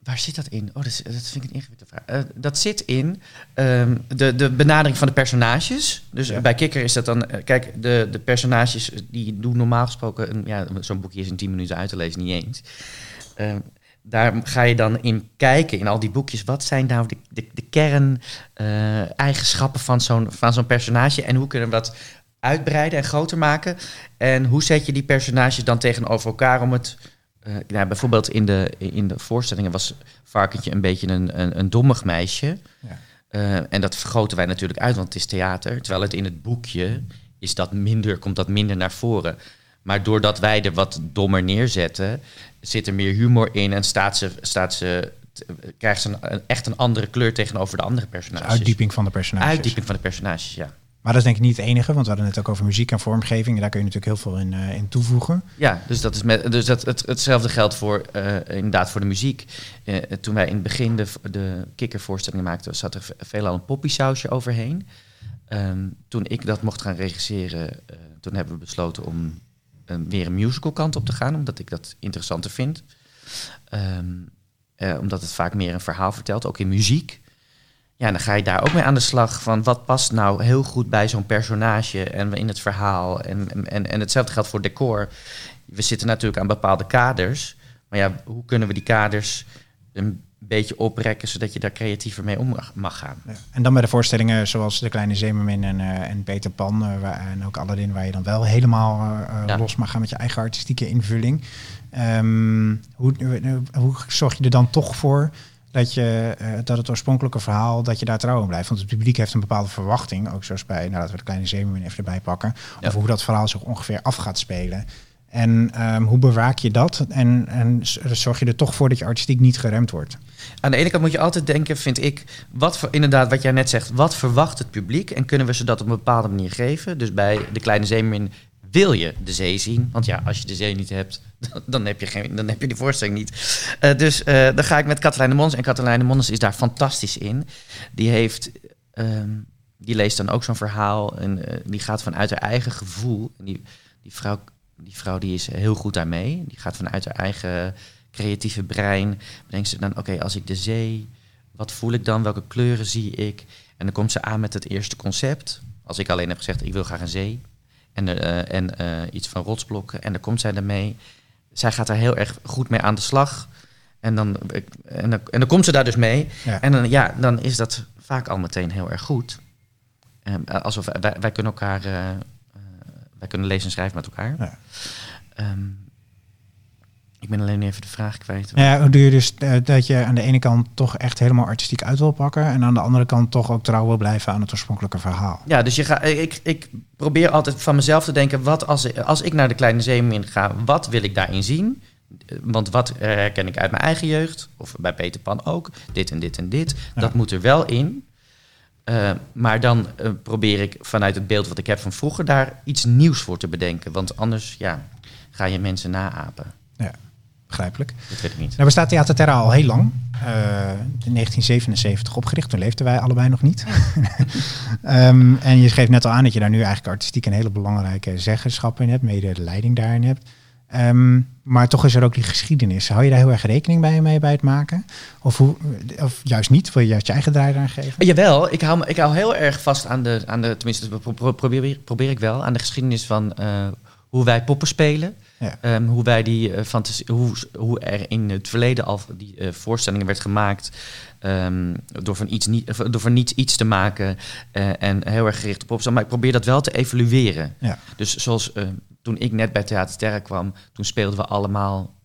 waar zit dat in? Oh, dat, is- dat vind ik een ingewikkelde vraag. Eh, dat zit in ehm, de, de benadering van de personages. Dus Ja. bij Kikker is dat dan... eh, kijk, de, de personages die doen normaal gesproken... Een, ja, zo'n boekje is in 10 minuten uit te lezen, niet eens. Ehm, daar ga je dan in kijken, in al die boekjes. Wat zijn nou de, de, de kern-eigenschappen van zo'n van zo'n personage? En hoe kunnen we dat uitbreiden en groter maken? En hoe zet je die personages dan tegenover elkaar om het... eh, nou, bijvoorbeeld in de, in de voorstellingen was Varkentje een beetje een, een, een dommig meisje. Ja. Eh, en dat vergroten wij natuurlijk uit, want het is theater. Terwijl het in het boekje is dat minder, komt dat minder naar voren. Maar doordat wij er wat dommer neerzetten, zit er meer humor in en staat ze, staat ze, krijgt ze een, echt een andere kleur tegenover de andere Dus personages. uitdieping van de personages. Uitdieping van de personages, ja. Maar dat is denk ik niet het enige, want we hadden het ook over muziek en vormgeving. En daar kun je natuurlijk heel veel in, eh, in toevoegen. Ja, dus, dat is met, dus dat, het, hetzelfde geldt voor, eh, inderdaad voor de muziek. Eh, toen wij in het begin de, de kikkervoorstellingen maakten, zat er ve- veelal een poppysausje overheen. Ehm, toen ik dat mocht gaan regisseren, toen hebben we besloten om weer een musical kant op te gaan, omdat ik dat interessanter vind. Ehm, eh, omdat het vaak meer een verhaal vertelt, ook in muziek. Ja, dan ga je daar ook mee aan de slag van wat past nou heel goed bij zo'n personage en in het verhaal. En, en, en hetzelfde geldt voor decor. We zitten natuurlijk aan bepaalde kaders. Maar ja, hoe kunnen we die kaders een beetje oprekken zodat je daar creatiever mee om mag, gaan? Ja. En dan bij de voorstellingen zoals De Kleine Zeemermin en, eh, en Peter Pan eh, waar, en ook Aladdin, waar je dan wel helemaal eh, Ja. los mag gaan met je eigen artistieke invulling. Ehm, hoe, hoe zorg je er dan toch voor dat, je, eh, dat het oorspronkelijke verhaal, dat je daar trouw aan blijft? Want het publiek heeft een bepaalde verwachting, ook zoals bij, nou laten we De Kleine Zeemermin even erbij pakken, Ja. over hoe dat verhaal zich ongeveer af gaat spelen. En ehm, hoe bewaak je dat? En, en zorg je er toch voor dat je artistiek niet geremd wordt? Aan de ene kant moet je altijd denken, vind ik, wat voor, inderdaad wat jij net zegt, wat verwacht het publiek en kunnen we ze dat op een bepaalde manier geven? Dus bij de kleine zeemermin wil je de zee zien, want ja, als je de zee niet hebt, (laughs) dan heb je, geen, dan heb je die voorstelling niet. Eh, dus eh, dan ga ik met Katelijne Mons en Katelijne Mons is daar fantastisch in. Die heeft, ehm, die leest dan ook zo'n verhaal en eh, die gaat vanuit haar eigen gevoel. En die, die vrouw, die vrouw die is heel goed daarmee. Die gaat vanuit haar eigen creatieve brein. Bedenkt ze dan, oké, als ik de zee, wat voel ik dan? Welke kleuren zie ik? En dan komt ze aan met het eerste concept. Als ik alleen heb gezegd, ik wil graag een zee. En, eh, en eh, iets van rotsblokken. En dan komt zij ermee. Zij gaat daar heel erg goed mee aan de slag. En dan, en dan, en dan komt ze daar dus mee. Ja. En dan, ja, dan is dat vaak al meteen heel erg goed. Ehm, alsof wij, wij kunnen elkaar, eh, wij kunnen lezen en schrijven met elkaar. Ja. Ehm, ik ben alleen even de vraag kwijt. Ja, hoe doe je dus eh, dat je aan de ene kant toch echt helemaal artistiek uit wil pakken en aan de andere kant toch ook trouw wil blijven aan het oorspronkelijke verhaal? Ja, dus je ga, ik, ik probeer altijd van mezelf te denken, wat als, als ik naar de Kleine Zeemermin ga, wat wil ik daarin zien? Eh, Want wat eh, herken ik uit mijn eigen jeugd, of bij Peter Pan ook, dit en dit en dit. Ja. Dat moet er wel in. Eh, maar dan eh, probeer ik vanuit het beeld wat ik heb van vroeger daar iets nieuws voor te bedenken. Want anders ja, ga je mensen naapen. Ja, begrijpelijk. Dat weet ik niet. Nou bestaat Theater Terra al heel lang. Eh, in 1977 opgericht, toen leefden wij allebei nog niet. (laughs) Ehm, en je geeft net al aan dat je daar nu eigenlijk artistiek een hele belangrijke zeggenschap in hebt, mede de leiding daarin hebt. Ehm, maar toch is er ook die geschiedenis. Hou je daar heel erg rekening bij, mee bij het maken? Of, hoe, of juist niet? Wil je juist je eigen draai aan geven? Jawel, ik hou, me- ik hou heel erg vast aan de, aan de tenminste pro- pro- probeer, probeer ik wel, aan de geschiedenis van eh, hoe wij poppen spelen. Ja. Ehm, hoe wij die eh, fantasie, hoe, hoe er in het verleden al die eh, voorstellingen werd gemaakt. ehm, door, van iets niet, door van niets iets te maken. eh, en heel erg gericht op opstaan. Maar ik probeer dat wel te evalueren. Ja. Dus zoals toen ik net bij Theater Terra kwam, toen speelden we allemaal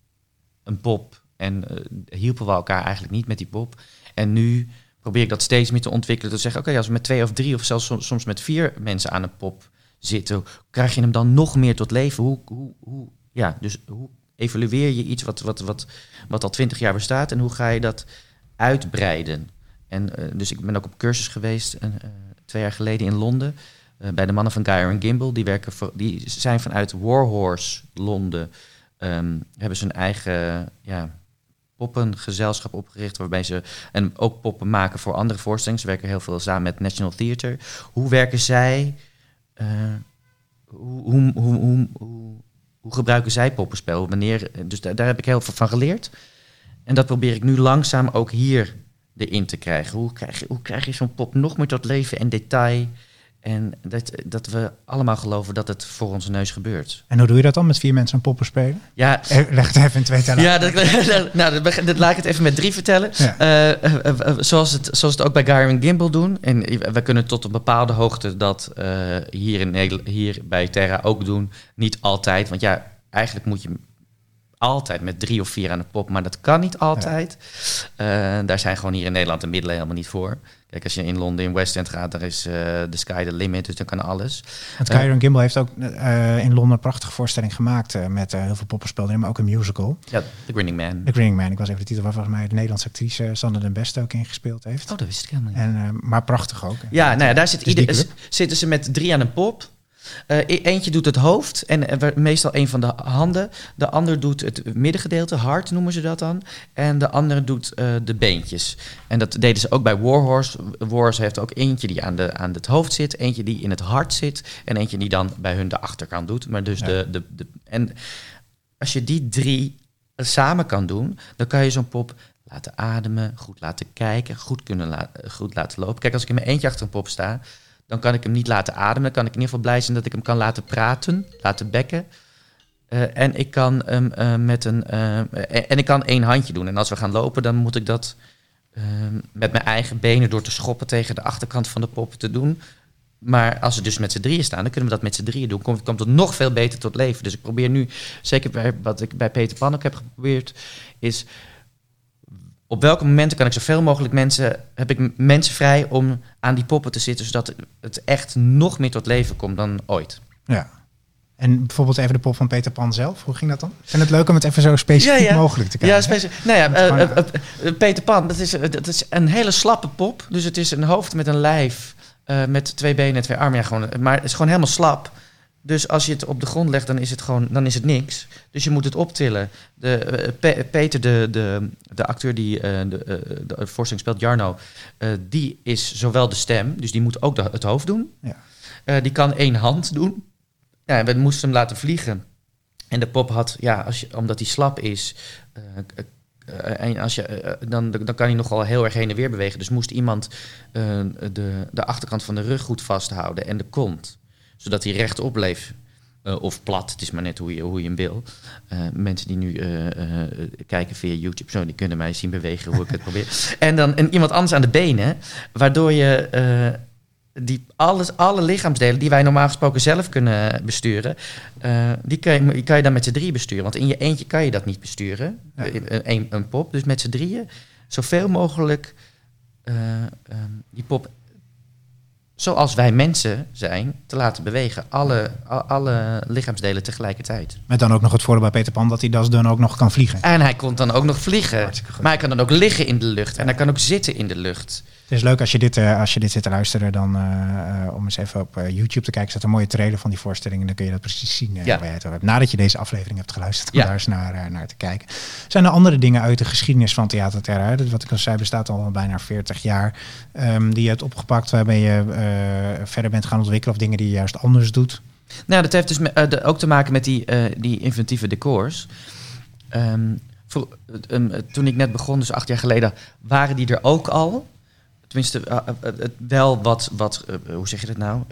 een pop. En hielpen we elkaar eigenlijk niet met die pop. En nu probeer ik dat steeds meer te ontwikkelen. Te zeggen, oké, als we met twee of drie of zelfs som- soms met vier mensen aan een pop zitten, krijg je hem dan nog meer tot leven? Hoe, hoe, hoe, ja, dus hoe evalueer je iets wat, wat, wat, wat al twintig jaar bestaat en hoe ga je dat uitbreiden? En eh, dus ik ben ook op cursus geweest eh, twee jaar geleden in Londen. eh, bij de mannen van Geyer en Gimbel. Die, werken die zijn vanuit Warhorse Londen. ehm, hebben ze een eigen ja, poppengezelschap opgericht. Waarbij ze en ook poppen maken voor andere voorstellingen. Ze werken heel veel samen met National Theatre. Hoe werken zij? Eh, hoe, hoe, hoe, hoe, gebruiken zij poppenspel? Wanneer, dus daar, heb ik heel veel van geleerd. En dat probeer ik nu langzaam ook hier erin te krijgen. Hoe krijg hoe krijg je zo'n pop nog meer tot leven en detail? En dat, dat we allemaal geloven dat het voor onze neus gebeurt. En hoe doe je dat dan met vier mensen een poppen spelen? Ja, Leg het even in twee tellen. ja dat, (laughs) nou, dat, laat ik het even met drie vertellen. Ja. Eh, eh, eh, zoals, het, zoals het ook bij en Gimbal doen. En we kunnen tot een bepaalde hoogte dat hier, in Nederland, hier bij Terra ook doen. Niet altijd, want ja, eigenlijk moet je altijd met drie of vier aan de pop, maar dat kan niet altijd. Daar zijn gewoon hier in Nederland de middelen helemaal niet voor. Kijk, als je in Londen in West End gaat, daar is eh the sky the limit, dus dan kan alles. Want Kyron Gimbal heeft ook eh, in Londen een prachtige voorstelling gemaakt eh, met eh, heel veel poppenspel erin, maar ook een musical. Ja, The Grinning Man. The Grinning Man, ik was even de titel waar volgens mij de Nederlandse actrice Sander den Beste ook in gespeeld heeft. Oh, dat wist ik helemaal niet. En, eh, maar prachtig ook. Ja, nou ja, daar zit Dus ieder, zitten ze met drie aan een pop. Eh, e- eentje doet het hoofd en eh, meestal een van de handen. De ander doet het middengedeelte, hart noemen ze dat dan. En de andere doet eh, de beentjes. En dat deden ze ook bij Warhorse. Warhorse heeft ook eentje die aan, de, aan het hoofd zit, eentje die in het hart zit en eentje die dan bij hun de achterkant doet. Maar dus Ja. de, de, de, en als je die drie samen kan doen, dan kan je zo'n pop laten ademen, goed laten kijken, goed kunnen la- goed laten lopen. Kijk, als ik in mijn eentje achter een pop sta, dan kan ik hem niet laten ademen. Dan kan ik in ieder geval blij zijn dat ik hem kan laten praten, laten bekken. Eh, en ik kan hem eh, met een. eh, en ik kan één handje doen. En als we gaan lopen, dan moet ik dat eh, met mijn eigen benen door te schoppen tegen de achterkant van de pop te doen. Maar als we dus met z'n drieën staan, dan kunnen we dat met z'n drieën doen. Komt, komt het nog veel beter tot leven. Dus ik probeer nu, zeker wat ik bij Peter Pan ook heb geprobeerd, is op welke momenten kan ik zoveel mogelijk mensen, heb ik mensen vrij om aan die poppen te zitten, zodat het echt nog meer tot leven komt dan ooit. Ja. En bijvoorbeeld even de pop van Peter Pan zelf. Hoe ging dat dan? Ik vind het leuk om het even zo specifiek Ja, ja. mogelijk te kijken. Ja, nou ja, eh, Gewoon, eh, eh, Peter Pan, dat is, dat is een hele slappe pop. Dus het is een hoofd met een lijf, met twee benen en twee armen. Ja, gewoon, maar het is gewoon helemaal slap. Dus als je het op de grond legt, dan is het gewoon dan is het niks. Dus je moet het optillen. De, eh, Pe- Peter, de, de, de acteur die eh, de, eh, de voorstelling speelt, Jarno, eh, die is zowel de stem, dus die moet ook de- het hoofd doen. Ja. Eh, die kan één hand doen. Ja, we moesten hem laten vliegen. En de pop had, ja, als je, omdat hij slap is, eh, eh, en als je, eh, dan, dan kan hij nogal heel erg heen en weer bewegen. Dus moest iemand eh, de, de achterkant van de rug goed vasthouden en de kont. Zodat hij rechtop bleef. Eh, of plat, het is maar net hoe je, hoe je hem wil. Eh, mensen die nu eh, kijken via YouTube, zo, die kunnen mij zien bewegen hoe ik het probeer. (laughs) En dan en iemand anders aan de benen, waardoor je... die alles, alle lichaamsdelen die wij normaal gesproken zelf kunnen besturen, die, kan je, kan je dan met z'n drieën besturen. Want in je eentje kan je dat niet besturen, Ja. Een, een pop. Dus met z'n drieën zoveel mogelijk eh, ehm, die pop zoals wij mensen zijn, te laten bewegen. Alle, alle lichaamsdelen tegelijkertijd. Met dan ook nog het voordeel bij Peter Pan dat hij dus dan ook nog kan vliegen. En hij kon dan ook nog vliegen. Maar hij kan dan ook liggen in de lucht. En hij kan ook zitten in de lucht. Het is leuk als je dit, eh, als je dit zit te luisteren, dan eh, eh, om eens even op YouTube te kijken. staat een mooie trailer van die voorstelling en dan kun je dat precies zien Ja. waar je het over hebt. Nadat je deze aflevering hebt geluisterd, Ja. daar eens naar, naar te kijken. Zijn er andere dingen uit de geschiedenis van Theater Terra? Wat ik al zei, bestaat al bijna 40 jaar. ehm, die je hebt opgepakt waarmee je verder bent gaan ontwikkelen of dingen die je juist anders doet. Nou, dat heeft dus me- de- ook te maken met die, die inventieve decors. Ehm, voor, eh, ehm, eh, toen ik net begon, dus acht jaar geleden, waren die er ook al. Tenminste, eh, eh, eh, het wel wat, wat hoe zeg je dat nou?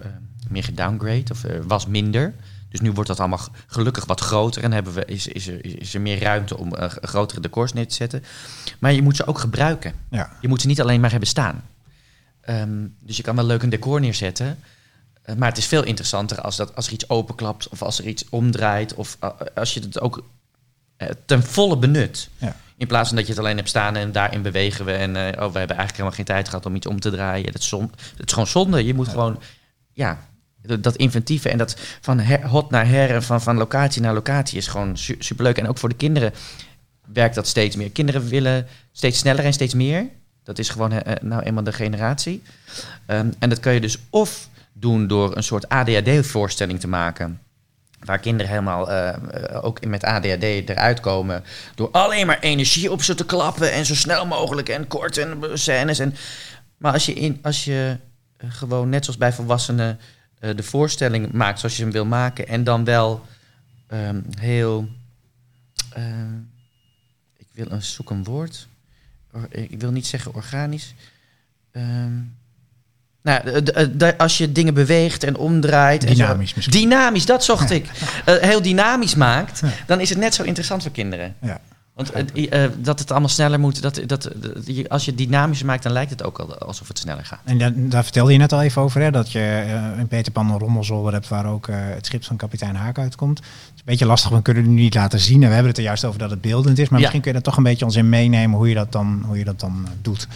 Meer gedowngrade of was minder. Dus nu wordt dat allemaal gelukkig wat groter en hebben we, is, is, er, is er meer ruimte om grotere decors neer te zetten. Maar je moet ze ook gebruiken. Ja. Je moet ze niet alleen maar hebben staan. Ehm, dus je kan wel leuk een decor neerzetten. maar het is veel interessanter als, dat, als er iets openklapt of als er iets omdraait. Of als je het ook ten volle benut. Ja. In plaats van dat je het alleen hebt staan en daarin bewegen we. En eh, oh, we hebben eigenlijk helemaal geen tijd gehad om iets om te draaien. Dat is, zon, het is gewoon zonde. Je moet Ja. gewoon, ja, dat dat inventieve en dat van hot naar her en van, van locatie naar locatie is gewoon su- superleuk. En ook voor de kinderen werkt dat steeds meer. Kinderen willen steeds sneller en steeds meer. Dat is gewoon eh, nou eenmaal de generatie. Ehm, en dat kun je dus of doen door een soort ADHD-voorstelling te maken. Waar kinderen helemaal eh, ook met ADHD eruit komen. Door alleen maar energie op ze te klappen. En zo snel mogelijk en kort en eh, scènes. En, maar als je, in, als je gewoon net zoals bij volwassenen de voorstelling maakt zoals je hem wil maken. En dan wel ehm, heel. ik wil een zoek een woord. Or- ik wil niet zeggen organisch. Ehm, nou, de- de- de- als je dingen beweegt en omdraait. en Dynamisch misschien. Dynamisch, dat zocht ik. Eh, heel dynamisch maakt, Ja. dan is het net zo interessant voor kinderen. Ja. Want eh, eh, dat het allemaal sneller moet, dat, dat, als je het dynamisch maakt, dan lijkt het ook al alsof het sneller gaat. En da- daar vertelde je net al even over, hè, dat je eh, in Peter Pan een rommelzolder hebt waar ook eh, het schip van kapitein Haak uitkomt. Het is een beetje lastig, we kunnen het nu niet laten zien. En we hebben het er juist over dat het beeldend is, maar Ja. misschien kun je er toch een beetje ons in meenemen hoe je dat dan, hoe je dat dan eh, doet.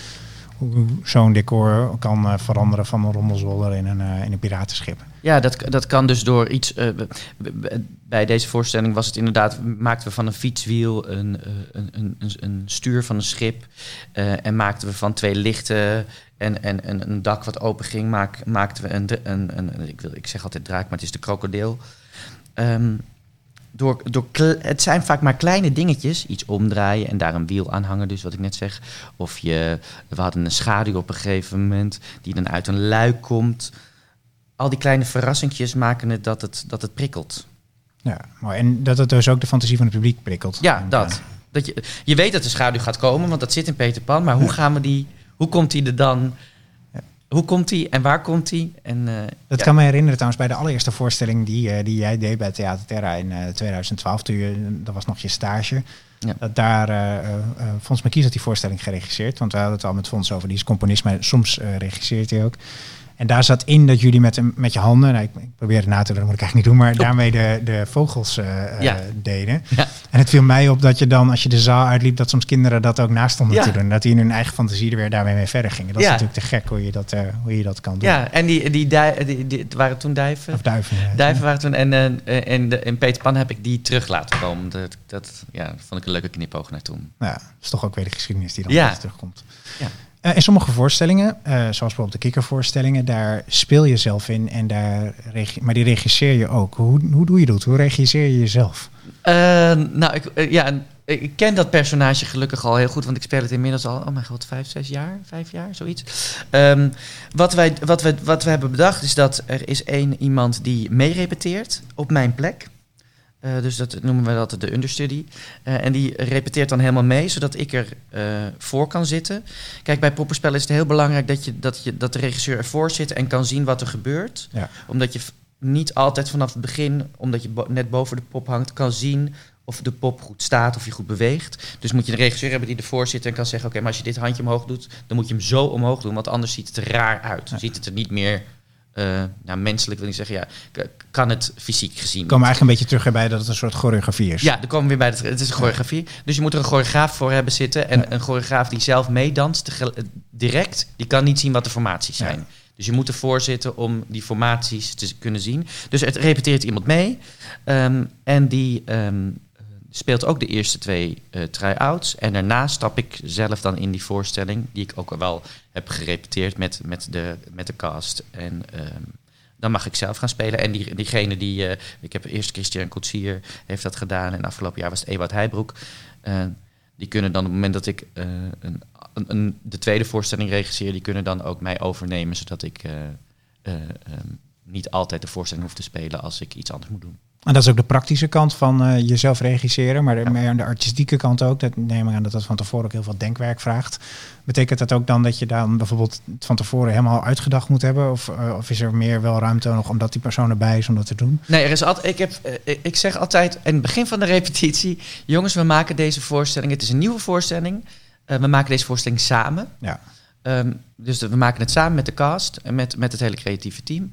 Hoe zo'n decor kan eh, veranderen van een rommelzolder in een, eh, in een piratenschip. Ja, dat, dat kan dus door iets. eh, bij deze voorstelling was het inderdaad. maakten we van een fietswiel een, een, een, een, stuur van een schip. en maakten we van twee lichten en, en, en een dak wat open ging. Maak, maakten we een, een, een- ik, wil, ik zeg altijd draak, maar het is de krokodil. Ehm, door, door het zijn vaak maar kleine dingetjes. Iets omdraaien en daar een wiel aan hangen, dus wat ik net zeg. Of je, we hadden een schaduw op een gegeven moment die dan uit een luik komt. Al die kleine verrassingjes maken het dat het, dat het prikkelt. Ja, mooi. En dat het dus ook de fantasie van het publiek prikkelt. Ja, dat. dat je, je weet dat de schaduw gaat komen, want dat zit in Peter Pan. Maar hoe gaan we die... Hoe komt die er dan... Hoe komt die en waar komt die? En, eh, Dat ja. kan me herinneren trouwens bij de allereerste voorstelling die, eh, die jij deed bij Theater Terra in eh, 2012. Toen je, dat was nog je stage. Ja. Dat daar, eh eh, eh, Fons McKies had die voorstelling geregisseerd. Want we hadden het al met Fons over, die is componist, maar soms eh, regisseert hij ook. En daar zat in dat jullie met, een- met je handen, nou, ik, ik probeer het na te doen, dat moet ik eigenlijk niet doen, maar daarmee de, de vogels eh, eh, Ja. deden. Ja. En het viel mij op dat je dan, als je de zaal uitliep, dat soms kinderen dat ook naast stonden Ja. te doen. Dat die in hun eigen fantasie er weer daarmee mee verder gingen. Dat Ja. is natuurlijk te gek hoe je dat, eh, hoe je dat kan doen. Ja, en die, die, die, waren toen duiven. Of duiven. ja. Duiven waren toen. En eh, en de, in Peter Pan heb ik die terug laten komen. Dat, dat ja, vond ik een leuke knipoog naar toen. Nou, dat is toch ook weer de geschiedenis die dan Ja. weer terugkomt. Ja. In sommige voorstellingen, zoals bijvoorbeeld de kikkervoorstellingen, daar speel je zelf in en daar maar die regisseer je ook. Hoe, hoe doe je dat? Hoe regisseer je jezelf? Eh, nou, ik, eh, ja, ik ken dat personage gelukkig al heel goed, want ik speel het inmiddels al, oh mijn god, vijf, zes jaar, vijf jaar, zoiets. Ehm, wat, wij, wat, we, wat we hebben bedacht is dat er is één iemand die meerepeteert op mijn plek. Eh, dus dat noemen we altijd de understudy. Eh, en die repeteert dan helemaal mee, zodat ik er voor kan zitten. Kijk, bij poppenspellen is het heel belangrijk dat, je, dat, je, dat de regisseur ervoor zit en kan zien wat er gebeurt Ja. omdat je niet altijd vanaf het begin, omdat je bo- net boven de pop hangt, kan zien of de pop goed staat, of je goed beweegt. Dus moet je een regisseur hebben die ervoor zit en kan zeggen: Oké, maar als je dit handje omhoog doet, dan moet je hem zo omhoog doen, want anders ziet het er raar uit. Dan ziet het er niet meer eh, nou, menselijk wil ik zeggen, ja, kan het fysiek gezien. Komen eigenlijk een beetje terug erbij dat het een soort choreografie is. Ja, dan komen we weer bij het. Het is een choreografie. Dus je moet er een choreograaf voor hebben zitten. En Ja. een choreograaf die zelf meedanst, direct, die kan niet zien wat de formaties zijn. Ja. Dus je moet ervoor zitten om die formaties te kunnen zien. Dus het repeteert iemand mee. Ehm, en die ehm, speelt ook de eerste twee eh try-outs. En daarna stap ik zelf dan in die voorstelling, die ik ook wel heb gerepeteerd met, met, de, met de cast. En ehm, dan mag ik zelf gaan spelen. En die, diegene die, eh, ik heb eerst Christian Koetsier heeft dat gedaan. En afgelopen jaar was het Ewout Heijbroek. Eh, die kunnen dan op het moment dat ik eh, een, een, een- de tweede voorstelling regisseer, die kunnen dan ook mij overnemen, zodat ik eh, eh, ehm, niet altijd de voorstelling hoef te spelen als ik iets anders moet doen. En dat is ook de praktische kant van eh, jezelf regisseren, maar de, meer aan de artistieke kant ook. Dat neem ik aan dat dat van tevoren ook heel veel denkwerk vraagt. Betekent dat ook dan dat je dan bijvoorbeeld van tevoren helemaal uitgedacht moet hebben? Of, of is er meer wel ruimte nog omdat die persoon erbij is om dat te doen? Nee, er is altijd, ik, heb, ik- ik zeg altijd in het begin van de repetitie: (laughs) jongens, we maken deze voorstelling. Het is een nieuwe voorstelling. Eh, we maken deze voorstelling samen. Ja. Ehm, dus de- we maken het samen met de cast en met, met het hele creatieve team.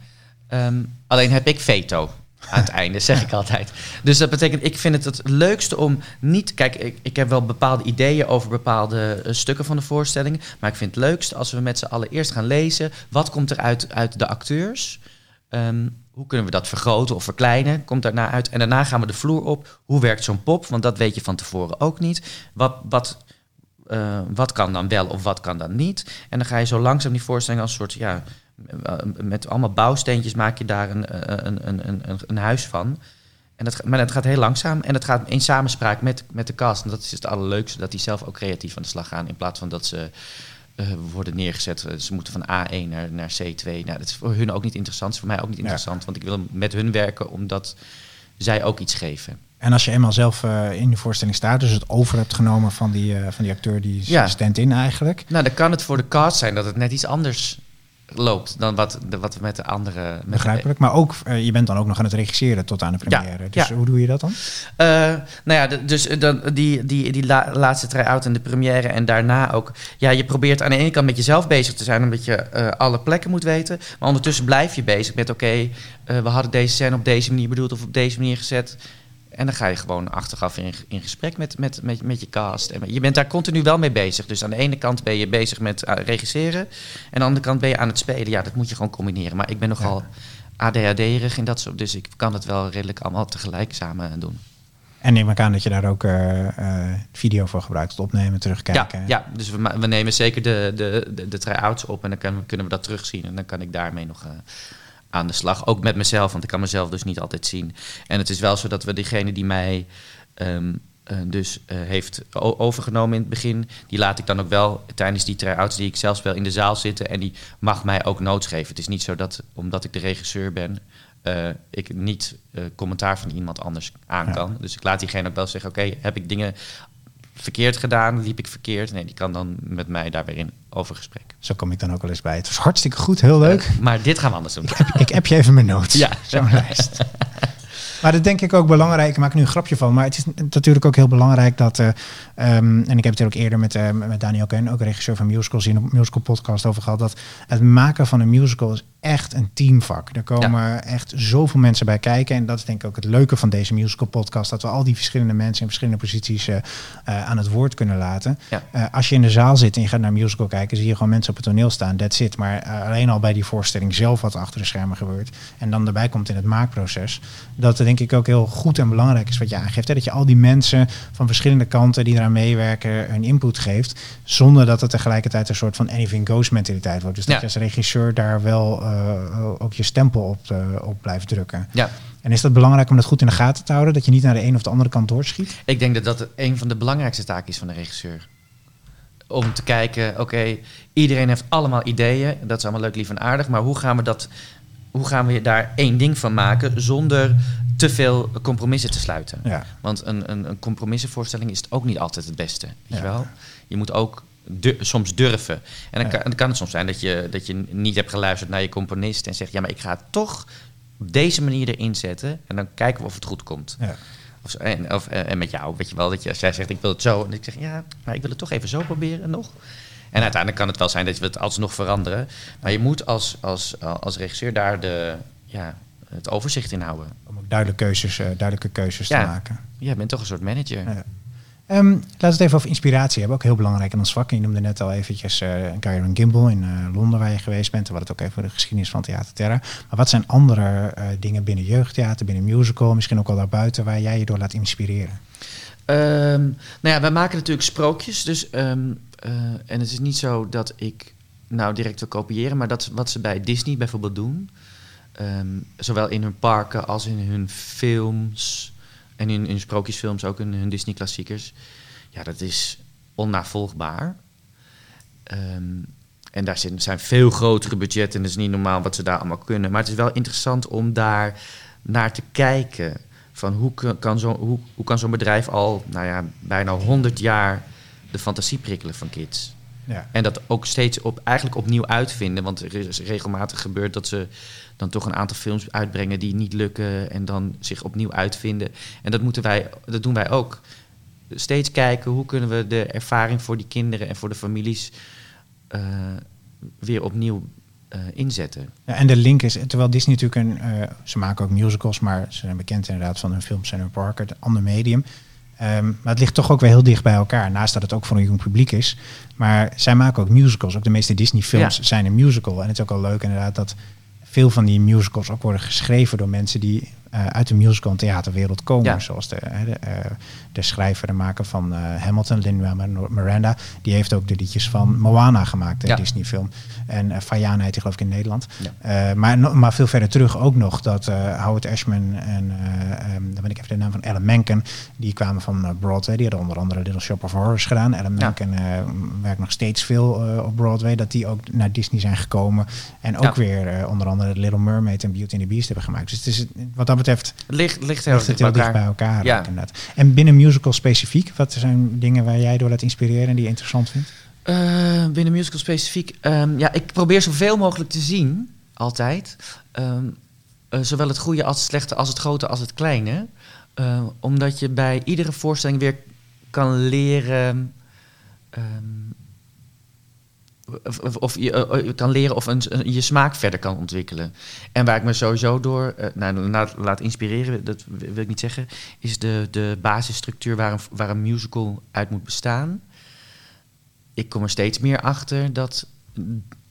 Ehm, alleen heb ik veto aan het (laughs) einde, zeg ik altijd. Dus dat betekent, ik vind het het leukste om niet... Kijk, ik, ik heb wel bepaalde ideeën over bepaalde eh, stukken van de voorstelling. Maar ik vind het leukst als we met z'n allen eerst gaan lezen... wat komt er uit, uit de acteurs... Ehm, hoe kunnen we dat vergroten of verkleinen? Komt daarna uit. En daarna gaan we de vloer op. Hoe werkt zo'n pop? Want dat weet je van tevoren ook niet. Wat, wat, eh, wat kan dan wel of wat kan dan niet? En dan ga je zo langzaam die voorstelling als een soort, ja, eh, met allemaal bouwsteentjes maak je daar een, eh, een, een, een, een, huis van. En dat, maar dat gaat heel langzaam en dat gaat in samenspraak met, met de cast. En dat is het allerleukste, dat die zelf ook creatief aan de slag gaan. In plaats van dat ze eh, worden neergezet. Eh, Ze moeten van A1 naar, naar C2. Nou, dat is voor hun ook niet interessant. is voor mij ook niet interessant. Want ik wil met hun werken omdat zij ook iets geven. En als je eenmaal zelf eh, in de voorstelling staat, dus het over hebt genomen van die, eh, van die acteur, die Ja. stand-in eigenlijk. Nou, dan kan het voor de cast zijn dat het net iets anders loopt dan wat, de, wat we met de andere... Met Begrijpelijk. Maar ook, eh, je bent dan ook nog aan het regisseren tot aan de Ja, première. Dus ja. hoe doe je dat dan? Nou ja, de- dus dan, die, die, die la- laatste try-out en de première en daarna ook... Ja, je probeert aan de ene kant met jezelf bezig te zijn... omdat je alle plekken moet weten. Maar ondertussen blijf je bezig met... oké, we hadden deze scène op deze manier bedoeld... of op deze manier gezet. En dan ga je gewoon achteraf in, in gesprek met, met, met, met je cast. En je bent daar continu wel mee bezig. Dus aan de ene kant ben je bezig met eh, regisseren... en aan de andere kant ben je aan het spelen. Ja, dat moet je gewoon combineren. Maar ik ben nogal... ADHD-erig in dat soort. Dus ik kan het wel redelijk allemaal tegelijk samen doen. En neem ik aan dat je daar ook eh, eh, video voor gebruikt, het opnemen, terugkijken. Ja, ja, dus we, nemen zeker de, de, de, de try-outs op en dan kunnen we dat terugzien. En dan kan ik daarmee nog eh, aan de slag. Ook met mezelf, want ik kan mezelf dus niet altijd zien. En het is wel zo dat we diegene die mij ehm, eh, dus eh, heeft overgenomen in het begin... die laat ik dan ook wel tijdens die try-outs die ik zelf speel in de zaal zitten... en die mag mij ook notes geven. Het is niet zo dat, omdat ik de regisseur ben... eh, ik niet commentaar van iemand anders aan Ja. kan. Dus ik laat diegene ook wel zeggen... oké, heb ik dingen verkeerd gedaan? Liep ik verkeerd? Nee, die kan dan met mij daar weer in over gesprek. Zo kom ik dan ook wel eens bij. Het was hartstikke goed, heel leuk. Eh, maar dit gaan we anders doen. ik heb je even mijn notes. (laughs) Ja. Zo'n lijst. Maar dat denk ik ook belangrijk. Ik maak er nu een grapje van. Maar het is natuurlijk ook heel belangrijk dat. eh, ehm, en ik heb het er ook eerder met, eh, met Daniel Ken, ook regisseur van musicals, in een musical podcast over gehad. Dat het maken van een musical is echt een teamvak. Er komen echt zoveel mensen bij kijken. En dat is denk ik ook het leuke van deze musical podcast. Dat we al die verschillende mensen in verschillende posities eh, eh, aan het woord kunnen laten. Ja. Eh, als je in de zaal zit en je gaat naar musical kijken, zie je gewoon mensen op het toneel staan. That's it. Maar alleen al bij die voorstelling zelf wat achter de schermen gebeurt. En dan erbij komt in het maakproces. Dat denk ik ook heel goed en belangrijk is wat je aangeeft. Hè? Dat je al die mensen van verschillende kanten die eraan meewerken hun input geeft. Zonder dat het tegelijkertijd een soort van anything goes mentaliteit wordt. Dus dat Ja. je als regisseur daar wel ook je stempel op, eh, op blijft drukken. Ja, En is dat belangrijk om dat goed in de gaten te houden? Dat je niet naar de een of de andere kant doorschiet? ik denk dat dat een van de belangrijkste taken is van de regisseur. Om te kijken, oké, iedereen heeft allemaal ideeën. Dat is allemaal leuk, lief en aardig. Maar hoe gaan we, dat, hoe gaan we daar één ding van maken zonder te veel compromissen te sluiten? Ja. Want een, een, een compromissenvoorstelling is het ook niet altijd het beste. Weet Ja. je wel? Je moet ook du- soms durven. En dan, Ja. kan, dan kan het soms zijn dat je, dat je niet hebt geluisterd naar je componist en zegt: Ja, maar ik ga het toch op deze manier erin zetten. En dan kijken we of het goed komt. Ja. Of, en, of, eh, en met jou, weet je wel, dat je, als jij zegt: Ik wil het zo. En ik zeg: Ja, maar ik wil het toch even zo proberen nog. En uiteindelijk kan het wel zijn dat we het alsnog veranderen. Maar je moet als, als, als regisseur daar de, ja, het overzicht in houden. Om ook duidelijke keuzes, uh, duidelijke keuzes Ja. te maken. Jij bent toch een soort manager. Ja. Ehm, laten we het even over inspiratie hebben. Ook heel belangrijk in ons vak. Je noemde net al eventjes uh, Gary Gimbel in uh, Londen waar je geweest bent. En wat het ook even de geschiedenis van Theater Terra. Maar wat zijn andere uh, dingen binnen jeugdtheater, binnen musical, misschien ook wel daarbuiten, waar jij je door laat inspireren? Um, nou ja, wij maken natuurlijk sprookjes. Dus, um, en het is niet zo dat ik nou direct wil kopiëren, maar dat wat ze bij Disney bijvoorbeeld doen. Um, zowel in hun parken als in hun films. En in, in sprookjesfilms, ook in hun Disney-klassiekers. Ja, dat is onnavolgbaar. Um, en daar zijn veel grotere budgetten. En het is niet normaal wat ze daar allemaal kunnen. Maar het is wel interessant om daar naar te kijken. Van hoe kan, zo, hoe, hoe kan zo'n bedrijf al nou ja, bijna 100 jaar de fantasie prikkelen van kids? Ja. En dat ook steeds op, eigenlijk opnieuw uitvinden. Want er is regelmatig gebeurt dat ze dan toch een aantal films uitbrengen die niet lukken. En dan zich opnieuw uitvinden. En dat, moeten wij, dat doen wij ook. Steeds kijken hoe kunnen we de ervaring voor die kinderen en voor de families uh, weer opnieuw uh, inzetten. Ja, en de link is, terwijl Disney natuurlijk een, uh, ze maken ook musicals, maar ze zijn bekend inderdaad van hun films en hun een ander medium. Um, maar het ligt toch ook weer heel dicht bij elkaar. Naast dat het ook voor een jong publiek is. Maar zij maken ook musicals. Ook de meeste Disney-films ja. zijn een musical. En het is ook al leuk inderdaad dat veel van die musicals ook worden geschreven door mensen die uh, uit de musical- en theaterwereld komen. Ja. Zoals de, de, uh, de schrijver en maker van uh, Hamilton, Lin-Manuel Miranda. Die heeft ook de liedjes van Moana gemaakt, de Ja. Disney-film. En uh, Fayana heet die geloof ik in Nederland. Ja. Maar, maar veel verder terug ook nog dat Howard Ashman en um, dan ben ik even de naam van Alan Menken, die kwamen van Broadway. Die hadden onder andere Little Shop of Horrors gedaan. Ja. Menken werkt nog steeds veel op Broadway. Dat die ook naar Disney zijn gekomen. En ook weer onder andere Little Mermaid en Beauty and the Beast hebben gemaakt. Dus het is, wat dat betreft Het ligt, ligt heel ligt dicht het bij heel dicht elkaar. bij elkaar. Ja. ook. En binnen musical specifiek, wat zijn dingen waar jij door laat inspireren en die je interessant vindt? Eh, binnen musical specifiek. ehm, ja, ik probeer zoveel mogelijk te zien, altijd. Ehm, eh, zowel het goede als het slechte, als het grote als het kleine. Eh, omdat je bij iedere voorstelling weer kan leren. ehm, of, of- je eh, eh, kan leren of een, een- je smaak verder kan ontwikkelen. En waar ik me sowieso door eh, nou, laat, laat inspireren, dat wil ik niet zeggen, is de, de basisstructuur waar een, waar een musical uit moet bestaan ik kom er steeds meer achter dat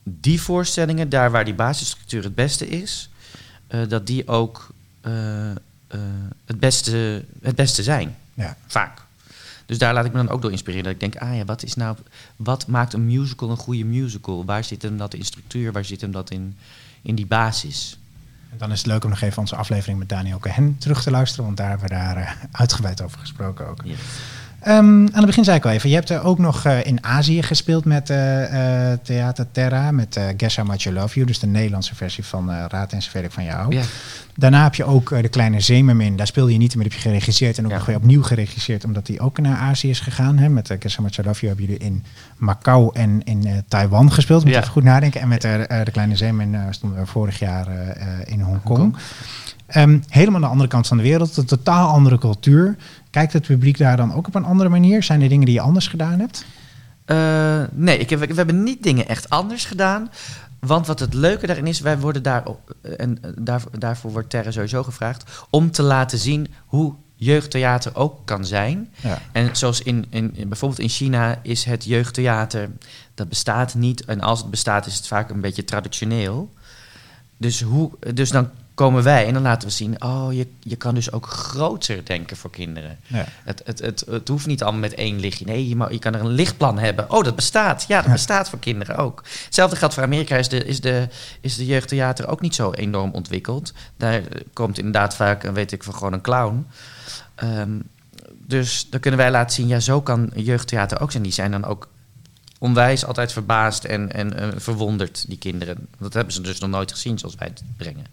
die voorstellingen, daar waar die basisstructuur het beste is, dat die ook het, beste, het beste zijn. Ja. Vaak. Dus daar laat ik me dan ook door inspireren. Dat ik denk, ah ja, wat, is nou, wat maakt een musical een goede musical? Waar zit hem dat in structuur? Waar zit hem dat in, in die basis? En dan is het leuk om nog even onze aflevering met Daniel Cohen terug te luisteren, want daar hebben we daar uh, uitgebreid over gesproken ook. Ja. Um, aan het begin zei ik al even, je hebt er ook nog uh, in Azië gespeeld met uh, uh, Theater Terra, met Guess How Much I Love You, dus de Nederlandse versie van Raad en Zoveel van jou. Daarna heb je ook De Kleine Zeemermin, daar speelde je niet, maar heb je geregisseerd en ook Ja. nog weer opnieuw geregisseerd, omdat die ook naar Azië is gegaan. Hè. Met Guess How Much I Love You hebben jullie in Macau en in Taiwan gespeeld, moet je even goed nadenken. En met De Kleine Zeemermin stonden we vorig jaar in Hongkong. Um, helemaal aan de andere kant van de wereld, een totaal andere cultuur. Kijkt het publiek daar dan ook op een andere manier? Zijn er dingen die je anders gedaan hebt? Eh, nee, ik heb, we hebben niet dingen echt anders gedaan. Want wat het leuke daarin is, wij worden daar, en eh, daar, daarvoor wordt Terra sowieso gevraagd, om te laten zien hoe jeugdtheater ook kan zijn. Ja. En zoals in, in, in- bijvoorbeeld in China is het jeugdtheater, dat bestaat niet. En als het bestaat is het vaak een beetje traditioneel. Dus, hoe, dus dan komen wij en dan laten we zien, oh, je, je kan dus ook groter denken voor kinderen. Ja. Het, het, het, het hoeft niet allemaal met één lichtje. Nee, je, je kan er een lichtplan hebben. Oh, dat bestaat. Ja, dat Ja. bestaat voor kinderen ook. Hetzelfde geldt voor Amerika. Is de, is, de, is de jeugdtheater ook niet zo enorm ontwikkeld. Daar komt inderdaad vaak, eh, weet ik, van gewoon een clown. Ehm, dus dan kunnen wij laten zien, ja, zo kan jeugdtheater ook zijn. Die zijn dan ook onwijs altijd verbaasd en, en eh, verwonderd, die kinderen. Dat hebben ze dus nog nooit gezien zoals wij het brengen.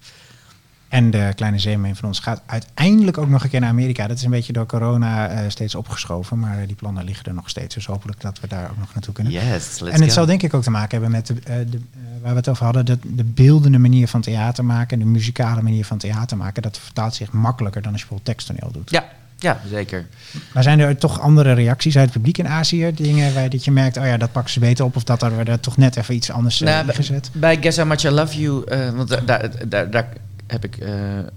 En de kleine zeemermin van ons gaat uiteindelijk ook nog een keer naar Amerika. Dat is een beetje door corona uh, steeds opgeschoven, maar uh, die plannen liggen er nog steeds. Dus hopelijk dat we daar ook nog naartoe kunnen. Yes, let's en het go. zal denk ik ook te maken hebben met de, uh, de, waar we het over hadden, de, de beeldende manier van theater maken, de muzikale manier van theater maken. Dat vertaalt zich makkelijker dan als je bijvoorbeeld teksttoneel doet. Ja, Ja, zeker. Maar zijn er toch andere reacties uit het publiek in Azië? Dingen waar dat je merkt, oh ja, dat pakken ze beter op. Of dat er, er toch net even iets anders Nou, bij- ingezet? Bij Guess How Much I Love You, eh, want daar, daar, daar, daar heb ik eh,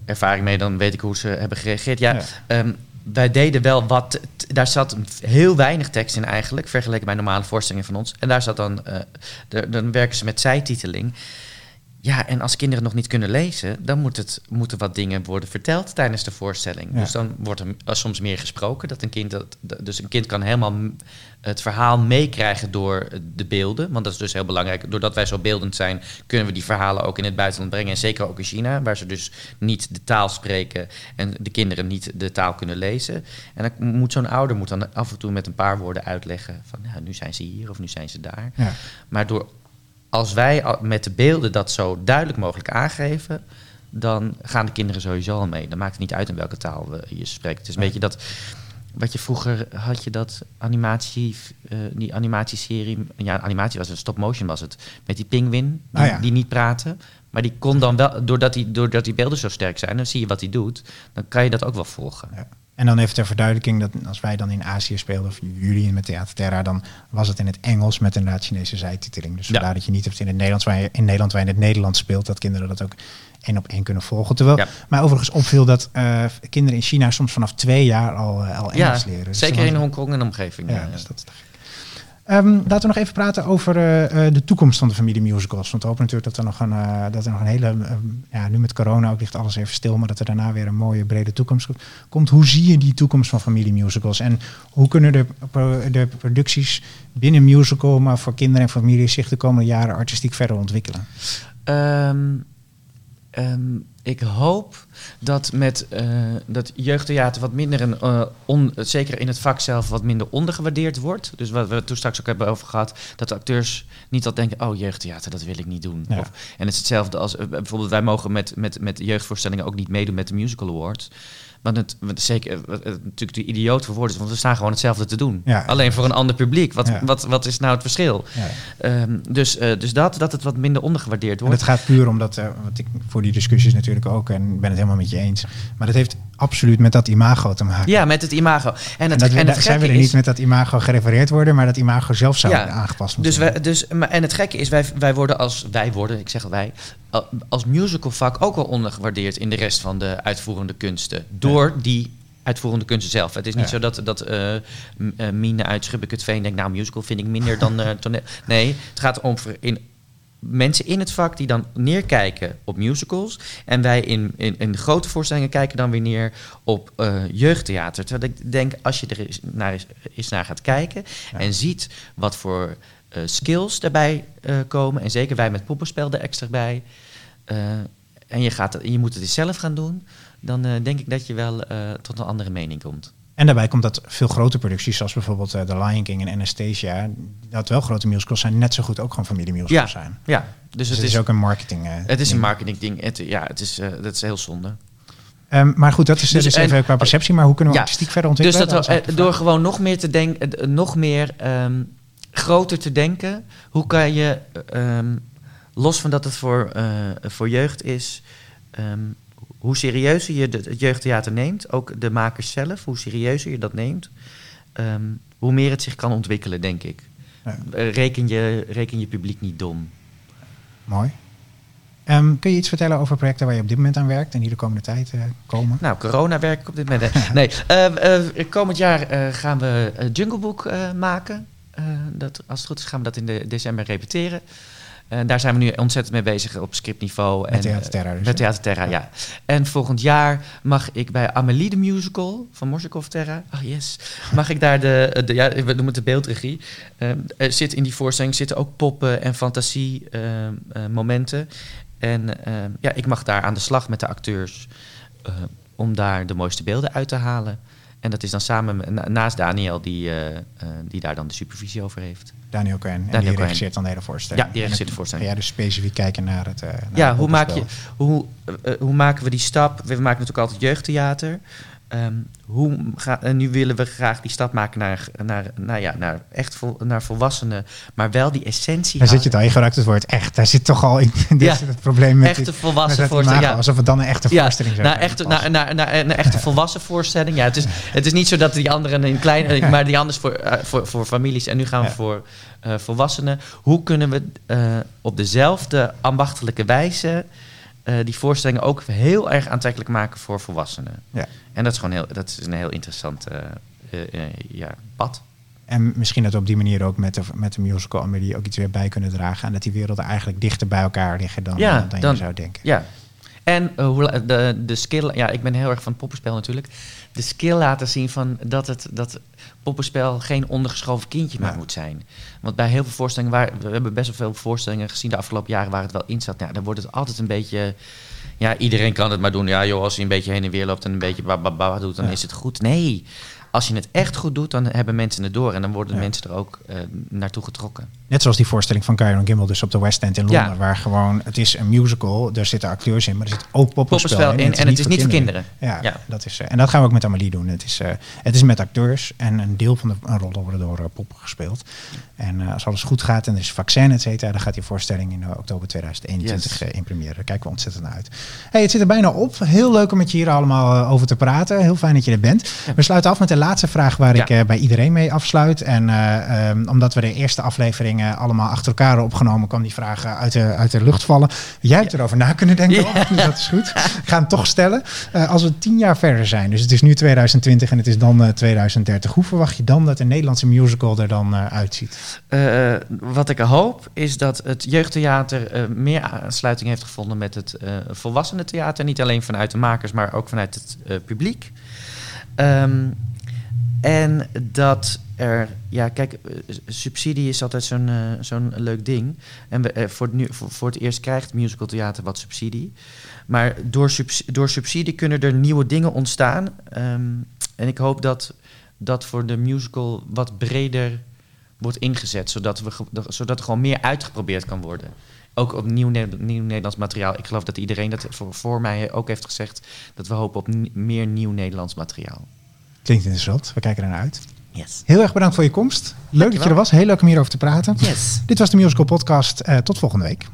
ervaring mee, dan weet ik hoe ze hebben gereageerd. Ja, Ja. ehm, wij deden wel wat, daar zat heel weinig tekst in eigenlijk, vergeleken bij normale voorstellingen van ons. En daar zat dan, eh, de, dan werken ze met zijtiteling. Ja, en als kinderen nog niet kunnen lezen, dan moet het, moeten wat dingen worden verteld tijdens de voorstelling. Ja. Dus dan wordt er soms meer gesproken. Dat een kind dat, dus een kind kan helemaal het verhaal meekrijgen door de beelden. Want dat is dus heel belangrijk. Doordat wij zo beeldend zijn, kunnen we die verhalen ook in het buitenland brengen. En zeker ook in China, waar ze dus niet de taal spreken en de kinderen niet de taal kunnen lezen. En dan moet zo'n ouder moet dan af en toe met een paar woorden uitleggen van ja, nu zijn ze hier of nu zijn ze daar. Ja. Maar door, als wij met de beelden dat zo duidelijk mogelijk aangeven, dan gaan de kinderen sowieso al mee. Dan maakt het niet uit in welke taal we je spreekt. Het is een beetje dat. Wat je vroeger had je dat animatie, eh, die animatieserie. Ja, animatie was het, stop motion was het. Met die pinguïn, die, Ah, ja. die niet praten. Maar die kon dan wel, doordat die, doordat die beelden zo sterk zijn, dan zie je wat hij doet. Dan kan je dat ook wel volgen. Ja. En dan even ter verduidelijking, dat als wij dan in Azië speelden, of jullie met Theater Terra, dan was het in het Engels met inderdaad Chinese zijtiteling. Dus Ja. vandaar dat je niet hebt in het Nederlands, waar je in Nederland waar je in het Nederlands speelt, dat kinderen dat ook één op één kunnen volgen. Terwijl Ja. mij overigens opviel dat eh, kinderen in China soms vanaf twee jaar al, eh, al Engels Ja, leren. Dus zeker in Hongkong en omgeving. Ja, ja. dus dat is Ehm, laten we nog even praten over eh, eh, de toekomst van de familie musicals. Want we hopen natuurlijk dat er nog een, eh, dat er nog een hele... ehm, ja, nu met corona ook ligt alles even stil... maar dat er daarna weer een mooie brede toekomst komt. Hoe zie je die toekomst van familie musicals? En hoe kunnen de, de producties binnen musical... maar voor kinderen en families zich de komende jaren artistiek verder ontwikkelen? Ehm, ik hoop dat met eh, dat jeugdtheater wat minder een, eh, on, zeker in het vak zelf wat minder ondergewaardeerd wordt. Dus wat we het toen straks ook hebben over gehad, dat de acteurs niet al denken, oh jeugdtheater, dat wil ik niet doen. Ja. Of, en het is hetzelfde als eh, bijvoorbeeld wij mogen met, met, met jeugdvoorstellingen ook niet meedoen met de musical awards. Want het, want zeker, eh, wat, eh, natuurlijk de idioot voor woorden is, want we staan gewoon hetzelfde te doen. Ja. Alleen voor een ander publiek. Wat, Ja. wat, wat is nou het verschil? Ja. Ehm, dus, eh, dus dat, dat het wat minder ondergewaardeerd En wordt. het gaat puur omdat, eh, wat ik voor die discussies natuurlijk ook... en ik ben het helemaal met je eens... maar dat heeft absoluut met dat imago te maken. Ja, met het imago. En En het, dat we, en het zijn we gekke er is, niet met dat imago gerefereerd worden, maar dat imago zelf zou Ja, aangepast moeten dus wij, dus, maar, en het gekke is, wij, wij worden als wij worden, ik zeg al wij, al- als musicalvak ook wel ondergewaardeerd in de rest van de uitvoerende kunsten. Door die uitvoerende kunsten zelf. Het is niet Ja. zo dat, dat eh, m- eh, Mine uit Schubbekutveen denkt, nou musical vind ik minder dan eh, toneel. Nee, het gaat om in, mensen in het vak die dan neerkijken op musicals. En wij in, in, in grote voorstellingen kijken dan weer neer op eh, jeugdtheater. Terwijl ik denk, als je er eens naar, eens naar gaat kijken Ja. en ziet wat voor eh, skills daarbij eh, komen. En zeker wij met poppenspel er extra bij. en je, gaat, je moet het eens zelf gaan doen. Dan denk ik dat je wel tot een andere mening komt. En daarbij komt dat veel grote producties, zoals bijvoorbeeld eh, The Lion King en Anastasia, dat wel grote musicals zijn, net zo goed ook gewoon familiemusicals Ja, zijn. Ja, dus, Dus het, is, ook een marketing. eh, het is een ding. marketingding. Het, ja, het is, eh, dat is heel zonde. Ehm, maar goed, dat is Dus dus en- even qua perceptie. Maar hoe kunnen we Ja, artistiek verder Dus ontwikkelen? dat we, Dat door gewoon nog meer te denken, nog meer ehm, groter te denken. Hoe kan je, eh, ehm, los van dat het voor, voor jeugd is, hoe serieuzer je het jeugdtheater neemt, ook de makers zelf, hoe serieuzer je dat neemt, ehm, hoe meer het zich kan ontwikkelen, denk ik. Ja. Eh, Reken, je, reken je publiek niet dom. Mooi. Ehm, kun je iets vertellen over projecten waar je op dit moment aan werkt en die de komende tijd eh, komen? Nou, corona werk ik op dit moment. (laughs) Nee, eh, eh, komend jaar gaan we Jungle Book maken. Dat, als het goed is gaan we dat in de december repeteren. Eh, daar zijn we nu ontzettend mee bezig op scriptniveau. Met en, Theater eh, Terra dus, met? Theater Terra, ja. En volgend jaar mag ik bij Amelie de Musical van Morsikoff Terra... Oh yes. Mag ik daar de... de ja, we noemen het de beeldregie. Eh, er zit in die voorstelling zitten ook poppen en fantasie eh, eh, momenten. En eh, ja, ik mag daar aan de slag met de acteurs... eh, om daar de mooiste beelden uit te halen. En dat is dan samen naast Daniel, die, eh, eh, die daar dan de supervisie over heeft. Daniel Cohen. En Daniel die Cohen. regisseert dan de hele voorstelling. Ja, die regisseert de En voorstelling. Jij dus specifiek kijken naar het eh, naar Ja, het hoe, maak je, hoe, hoe maken we die stap? We maken natuurlijk altijd jeugdtheater. Ehm, hoe ga, en nu willen we graag die stap maken naar, naar, nou ja, naar echt vol, naar volwassenen, maar wel die essentie. Daar zit je al, je gebruikt het woord echt. Daar zit toch al in (laughs) dit Ja. het probleem met echte volwassen voorstelling. Ja, Alsof het dan een echte ja, voorstelling zou naar echte, Pas. naar, naar, naar een echte volwassen voorstelling. Ja, het, is, het is niet zo dat die anderen in klein, eh, maar die anders voor, eh, voor, voor families en nu gaan we voor eh, volwassenen. Hoe kunnen we eh, op dezelfde ambachtelijke wijze eh, die voorstellingen ook heel erg aantrekkelijk maken voor volwassenen? Ja. En dat is gewoon heel, dat is een heel interessant eh, eh, ja, pad. En misschien dat we op die manier ook met de, met de musical Amelie ook iets weer bij kunnen dragen. En dat die werelden eigenlijk dichter bij elkaar liggen dan, Ja, dan, dan- je zou denken. Ja. En eh, hoe de, de skill, ja, ik ben heel erg van het poppenspel natuurlijk. De skill laten zien van dat het dat poppenspel geen ondergeschoven kindje meer Ja. moet zijn. Want bij heel veel voorstellingen, waar, we hebben best wel veel voorstellingen gezien de afgelopen jaren waar het wel in zat. Nou, dan wordt het altijd een beetje. Ja, iedereen kan het maar doen. Ja, joh, als je een beetje heen en weer loopt en een beetje ba, ba, ba doet, dan Ja. is het goed. Nee, als je het echt goed doet, dan hebben mensen het door en dan worden Ja. mensen er ook eh, naartoe getrokken. Net zoals die voorstelling van Kyron Gimbel dus op de West End in Londen. Ja. Waar gewoon, het is een musical, er zitten acteurs in, maar er zit ook poppenspel, in en het is niet voor kinderen. Ja, Ja. Dat is, eh, en dat gaan we ook met Amelie doen. Het is, eh, het is met acteurs en een deel van de een rollen worden door poppen gespeeld. En als alles goed gaat en er is vaccin, et cetera, dan gaat die voorstelling in oktober 2021 Yes. in première. Daar kijken we ontzettend naar uit. Hey, het zit er bijna op. Heel leuk om met je hier allemaal over te praten. Heel fijn dat je er bent. We sluiten af met de laatste vraag waar ik eh, bij iedereen mee afsluit. En eh, ehm, omdat we de eerste afleveringen allemaal achter elkaar opgenomen, kwam die vraag eh, uit de, uit de lucht vallen. Jij hebt erover na kunnen denken, dus dat is goed. Ik ga hem toch stellen. Als we tien jaar verder zijn, dus het is nu 2020 en het is dan eh, 2030, hoe verwacht je dan dat een Nederlandse musical er dan uitziet? Wat ik hoop is dat het jeugdtheater meer aansluiting heeft gevonden met het eh volwassenentheater. Niet alleen vanuit de makers, maar ook vanuit het publiek. Ehm, en dat er, ja, kijk, eh, subsidie is altijd zo'n eh, zo'n leuk ding. En we, eh, voor, het nu, voor, voor het eerst krijgt musicaltheater wat subsidie. Maar door, door subsidie kunnen er nieuwe dingen ontstaan. Ehm, en ik hoop dat dat voor de musical wat breder wordt ingezet, zodat, we, zodat er gewoon meer uitgeprobeerd kan worden. Ook op nieuw, nieuw Nederlands materiaal. Ik geloof dat iedereen dat voor, mij ook heeft gezegd, dat we hopen op meer nieuw Nederlands materiaal. Klinkt interessant. We kijken er naar uit. Yes. Heel erg bedankt voor je komst. Leuk dat je er was. Heel leuk om hierover te praten. Yes. Dit was de Musical Podcast. Eh, tot volgende week.